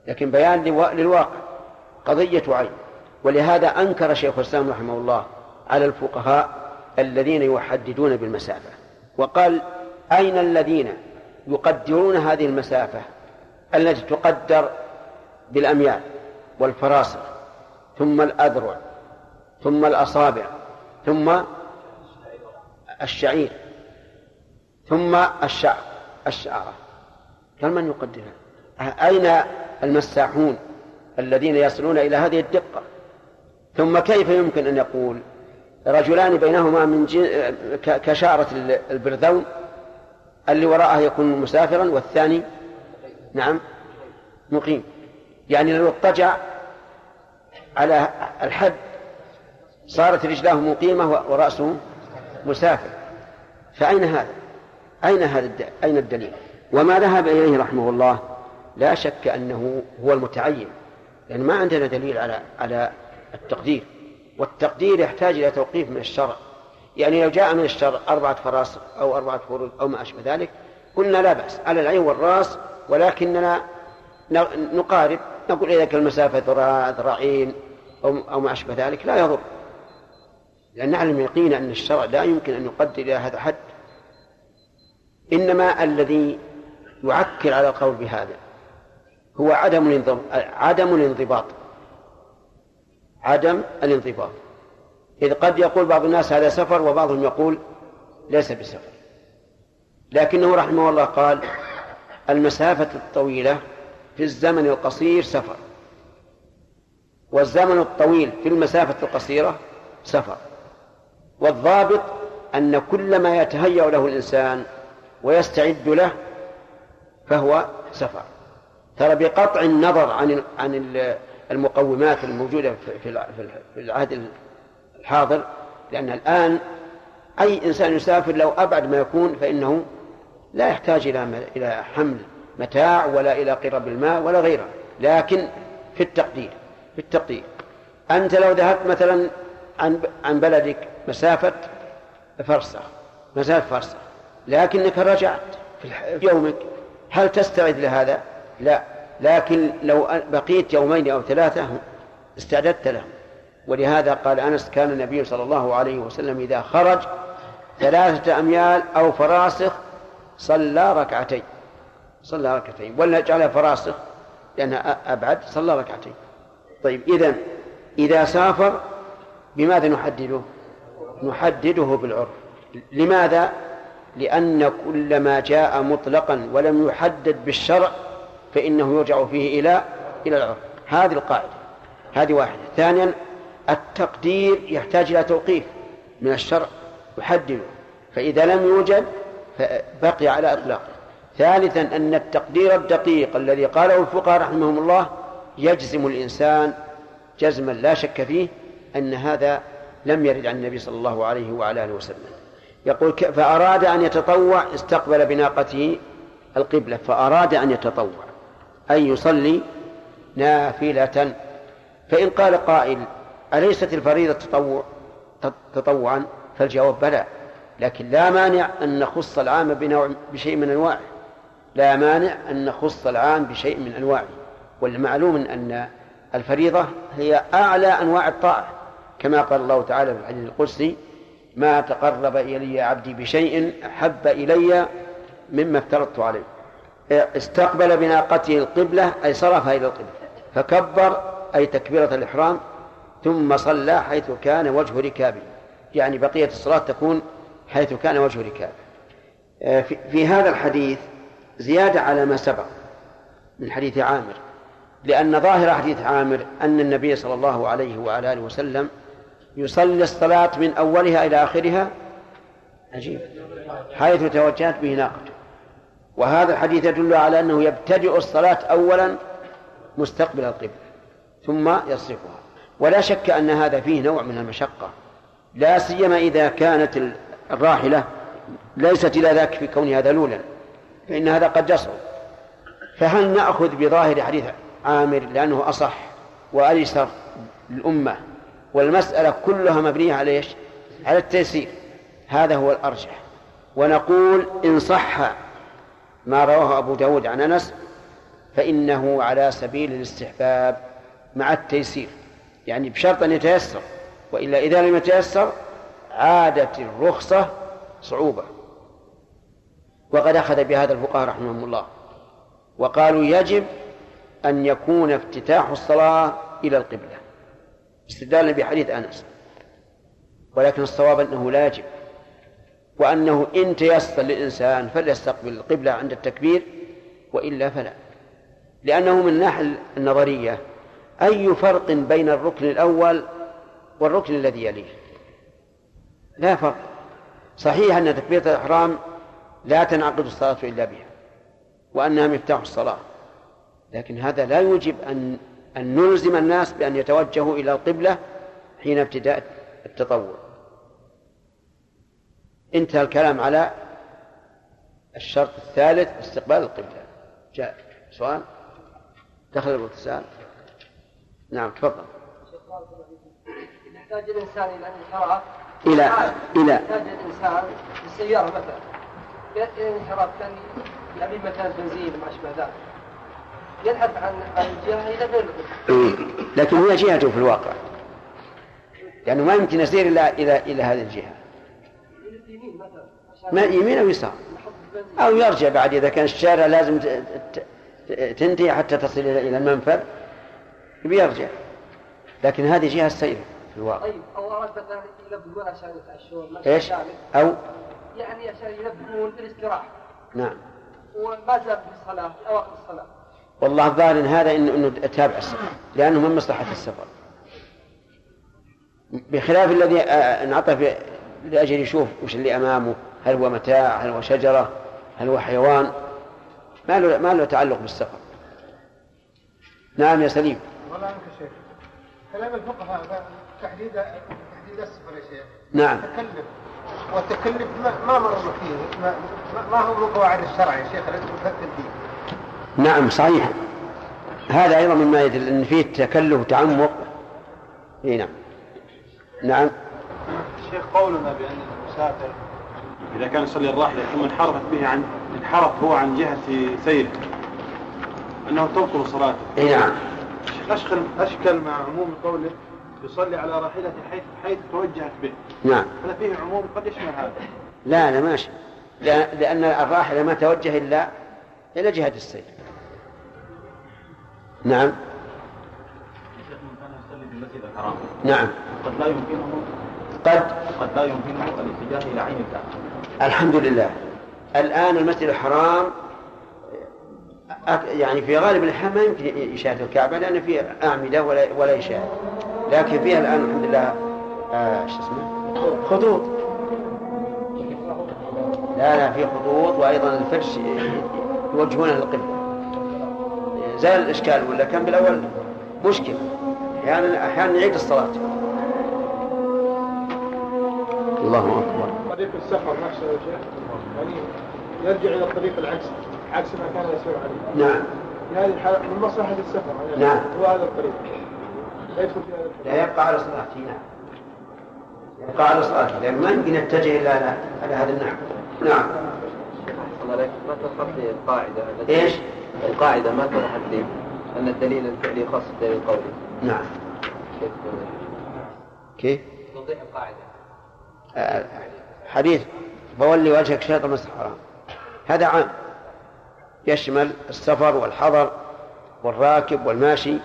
لكن بيان للواقع قضية عين. ولهذا أنكر شيخ الإسلام رحمه الله على الفقهاء الذين يحددون بالمسافة وقال أين الذين يقدرون هذه المسافة؟ التي تقدر بالأميال والفراسخ ثم الأذرع ثم الأصابع ثم الشعير ثم الشعر الشعرة. قال من يقدرها؟ أين المساحون الذين يصلون إلى هذه الدقة؟ ثم كيف يمكن أن يقول رجلان بينهما من كشعرة البرذون اللي وراءه يكون مسافرا والثاني نعم. مقيم. يعني لو اضطجع على الحد صارت رجلاه مقيمة ورأسه مسافر. فأين هذا؟ أين هذا أين الدليل؟ وما ذهب إليه رحمه الله لا شك أنه هو المتعين. لأن ما عندنا دليل على على التقدير. والتقدير يحتاج إلى توقيف من الشرع. يعني لو جاء من الشرع أربعة فراسخ أو أربعة فروض أو ما أشبه ذلك قلنا لا بأس. على العين والرأس ولكننا نقارب نقول إذا كان المسافة ذراع ذراعين أو أو ما أشبه ذلك لا يضر. لأن نعلم يقينا أن الشرع لا يمكن أن يقدر إلى هذا الحد. إنما الذي يعكر على القول بهذا هو عدم عدم الانضباط. عدم الانضباط. إذ قد يقول بعض الناس هذا سفر وبعضهم يقول ليس بسفر. لكنه رحمه الله قال المسافة الطويلة في الزمن القصير سفر. والزمن الطويل في المسافة القصيرة سفر. والضابط أن كل ما يتهيأ له الإنسان ويستعد له فهو سفر. ترى بقطع النظر عن عن المقومات الموجودة في العهد الحاضر لأن الآن أي إنسان يسافر لو أبعد ما يكون فإنه لا يحتاج إلى إلى حمل متاع ولا إلى قرب الماء ولا غيره لكن في التقدير في التقدير أنت لو ذهبت مثلا عن عن بلدك مسافة فرسخ مسافة فرسخ لكنك رجعت في يومك هل تستعد لهذا؟ لا لكن لو بقيت يومين أو ثلاثة استعددت له ولهذا قال أنس كان النبي صلى الله عليه وسلم إذا خرج ثلاثة أميال أو فراسخ صلى ركعتين. صلى ركعتين. ولا جعلها فراسخ لأنها أبعد صلى ركعتين. طيب إذا إذا سافر بماذا نحدده؟ نحدده بالعرف. لماذا؟ لأن كل ما جاء مطلقا ولم يحدد بالشرع فإنه يرجع فيه إلى إلى العرف. هذه القاعدة. هذه واحدة. ثانيا التقدير يحتاج إلى توقيف من الشرع يحدده. فإذا لم يوجد بقي على إطلاقه ثالثا أن التقدير الدقيق الذي قاله الفقهاء رحمهم الله يجزم الإنسان جزما لا شك فيه أن هذا لم يرد عن النبي صلى الله عليه وعلى آله وسلم. يقول فأراد أن يتطوع استقبل بناقته القبلة فأراد أن يتطوع أن يصلي نافلة. فإن قال قائل أليست الفريضة تطوع تطوعا؟ فالجواب بلى. لكن لا مانع أن نخص العام بنوع بشيء من أنواعه. لا مانع أن نخص العام بشيء من أنواعه. والمعلوم أن الفريضة هي أعلى أنواع الطاعة. كما قال الله تعالى في الحديث القدسي ما تقرب إلي عبدي بشيء أحب إلي مما افترضت عليه. استقبل بناقته القبلة أي صرفها إلى القبلة. فكبر أي تكبيرة الإحرام ثم صلى حيث كان وجه ركابه. يعني بقية الصلاة تكون حيث كان وجه ركابه آه، في, هذا الحديث زيادة على ما سبق من حديث عامر لأن ظاهر حديث عامر أن النبي صلى الله عليه وعلى آله وسلم يصلي الصلاة من أولها إلى آخرها عجيب حيث توجهت به ناقته وهذا الحديث يدل على أنه يبتدئ الصلاة أولا مستقبل القبلة ثم يصرفها. ولا شك أن هذا فيه نوع من المشقة لا سيما إذا كانت الراحلة ليست إلى ذاك في كونها ذلولا فإن هذا قد يصعب فهل نأخذ بظاهر حديث عامر لأنه أصح وأيسر للأمة؟ والمسألة كلها مبنية على إيش؟ على التيسير. هذا هو الأرجح. ونقول إن صح ما رواه أبو داود عن أنس فإنه على سبيل الاستحباب مع التيسير. يعني بشرط أن يتيسر وإلا إذا لم يتيسر عادت الرخصة صعوبة. وقد أخذ بهذا الفقهاء رحمهم الله. وقالوا يجب أن يكون افتتاح الصلاة إلى القبلة. استدلالا بحديث أنس. ولكن الصواب أنه لا يجب. وأنه إن تيسر للإنسان فليستقبل القبلة عند التكبير وإلا فلا. لأنه من الناحية النظرية أي فرق بين الركن الأول والركن الذي يليه؟ لا فرق. صحيح أن تكبيرة الإحرام لا تنعقد الصلاة إلا بها وأنها مفتاح الصلاة لكن هذا لا يوجب أن أن نلزم الناس بأن يتوجهوا إلى القبلة حين ابتداء التطور انتهى الكلام على الشرط الثالث استقبال القبلة. جاء سؤال؟ دخل الاتصال؟ نعم تفضل. يحتاج الإنسان إلى الانحراف إلى إلى. يحتاج الإنسان بالسيارة مثلا إلى الانحراف كان يبي مثلا بنزين وما أشبه ذلك. ينحرف عن عن الجهة إلى غير <clears throat> لكن هي جهته في الواقع. لأنه ما يمكن يسير إلى إلى إلى هذه الجهة. ما يمين أو يسار. أو يرجع بعد إذا كان الشارع لازم تنتهي حتى تصل إلى المنفذ بيرجع لكن هذه جهة السير في الواقع. طيب أو أراد مثلا يلبون عشان يتعشون إيش؟ أو؟ يعني عشان يلبون بالاستراحة نعم. وما زال في الصلاة في أواخر الصلاة. والله الظاهر إن هذا انه إنه تابع السفر لأنه من مصلحة السفر. بخلاف الذي انعطف لأجل يشوف وش اللي أمامه هل هو متاع هل هو شجرة هل هو حيوان ما له ما له تعلق بالسفر. نعم يا سليم. والله عنك شيخ. كلام الفقهاء تحديد تحديد السفر يا شيخ. نعم. تكلف والتكلف ما, ما مر فيه؟ ما, ما هو من قواعد الشرع يا شيخ؟ الذي تفكر فيه نعم صحيح. هذا أيضا مما يدل أن فيه تكلف وتعمق. إي نعم. نعم. الشيخ قولنا بأن المسافر إذا كان يصلي الراحلة ثم انحرفت به عن انحرف هو عن جهة سيره أنه تبطل صلاته. إي نعم. أشكل أشكل مع عموم قوله يصلي على راحلته حيث حيث توجهت به. نعم. هذا فيه عموم قد يشمل هذا. لا لا ماشي لأن الراحلة ما توجه إلا إلى جهة السير نعم. الحرام نعم. قد لا يمكنه قد؟ قد لا يمكنه الاتجاه إلى عين الكعبه الحمد لله. الآن المسجد الحرام يعني في غالب الأحيان ما يمكن يشاهد الكعبة لأن فيه أعمدة ولا ولا يشاهد لكن فيها الآن الحمد لله آه شو اسمه؟ خطوط. لا لا في خطوط وأيضا الفرش يوجهونه للقبلة زال الإشكال ولا كان بالأول؟ مشكلة. أحيانا أحيانا يعيد الصلاة. الله أكبر. طريق السفر نفسه يا شيخ. يعني يرجع إلى الطريق العكس. عكس ما كان يسير عليه. نعم. في هذه الحالة من مصلحة السفر. يعني نعم. هو هذا الطريق. لا يدخل في هذا الطريق. لا يبقى على صلاته نعم يبقى على صلاته لأن ما يمكن يتجه إلا على هذا النحو. نعم. الله عليك. ما لي القاعدة؟ إيش؟ القاعدة ما توضحت لي أن الدليل الفعلي خاص بالدليل القولي نعم. كيف؟ توضيح القاعدة. آه، حديث. فولي وجهك شاطر المسجد الحرام هذا عام. يشمل السفر والحضر والراكب والماشي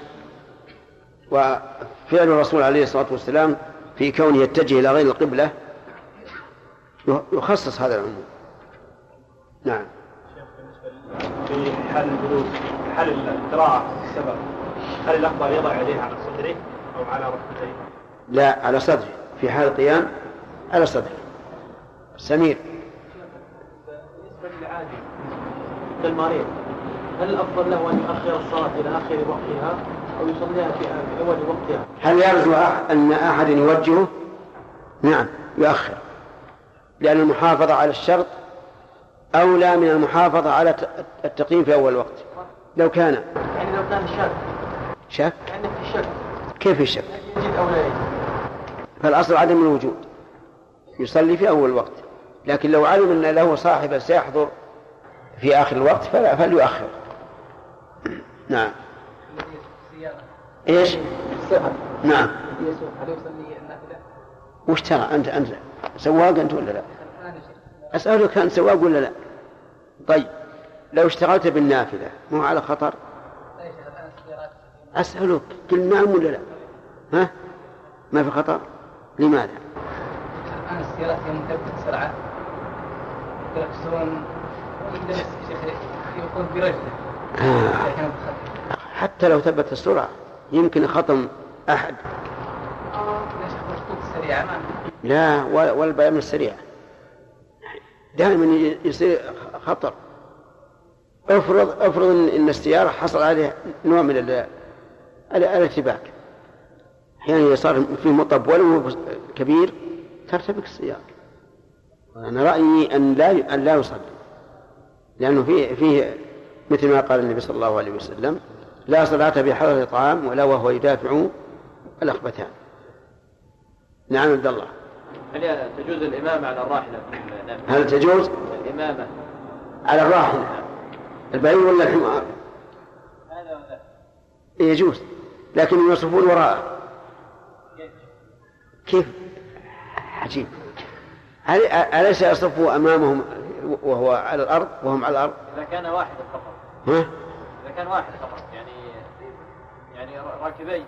فعل الرسول عليه الصلاة والسلام في كونه يتجه إلى غير القبلة يخصص هذا العموم. نعم. في حال الجلوس في حال القراءة السفر هل الأفضل يضع يديه على صدره أو على ركبتيه؟ لا على صدره. في حال القيام على صدره. سمير. بالنسبة للعادي كالمريض هل الأفضل له أن يؤخر الصلاة إلى آخر وقتها؟ في أول وقتها؟ هل يرجو أن أحد يوجهه؟ نعم يؤخر. لأن المحافظة على الشرط أولى من المحافظة على التقييم في أول وقت. لو كان يعني لو كان شك. شك؟ يعني في شك. كيف الشك يجد أو لا يجد فالأصل عدم الوجود. يصلي في أول وقت. لكن لو علم أن له صاحب سيحضر في آخر الوقت فلا فليؤخر. نعم. إيش؟ نعم هل يصلي النافلة؟ وش ترى أنت أنت سواق أنت ولا لا؟ أسألك أنت سواق ولا لا؟ طيب لو اشتغلت بالنافلة مو على خطر؟ أسألك قل نعم ولا لا؟ ها؟ ما في خطر؟ لماذا؟ الآن السيارات يوم يكسرون يجلس شيخ يقود برجله آه. حتى لو ثبت السرعة يمكن خطم أحد. السريعة لا ولا البيان السريع. دائما يصير خطر. افرض افرض ان إن السيارة حصل عليها نوع من ال- ال- الارتباك. أحيانا صار في مطب ولو كبير ترتبك السيارة. أنا رأيي أن لا أن لا يصلي. لأنه فيه فيه مثل ما قال النبي صلى الله عليه وسلم لا صلاة بحضر طعام ولا وهو يدافع الأخبثان. نعم عبد الله. هل تجوز الإمامة على الراحلة؟ هل تجوز؟ الإمامة. على الراحلة. البعير ولا الحمار؟ يجوز. لكن يصفون وراءه. كيف؟ عجيب. هل أليس يصفوا أمامهم وهو على الأرض وهم على الأرض؟ إذا كان واحد فقط. ها؟ إذا كان واحد فقط. يعني راكبين.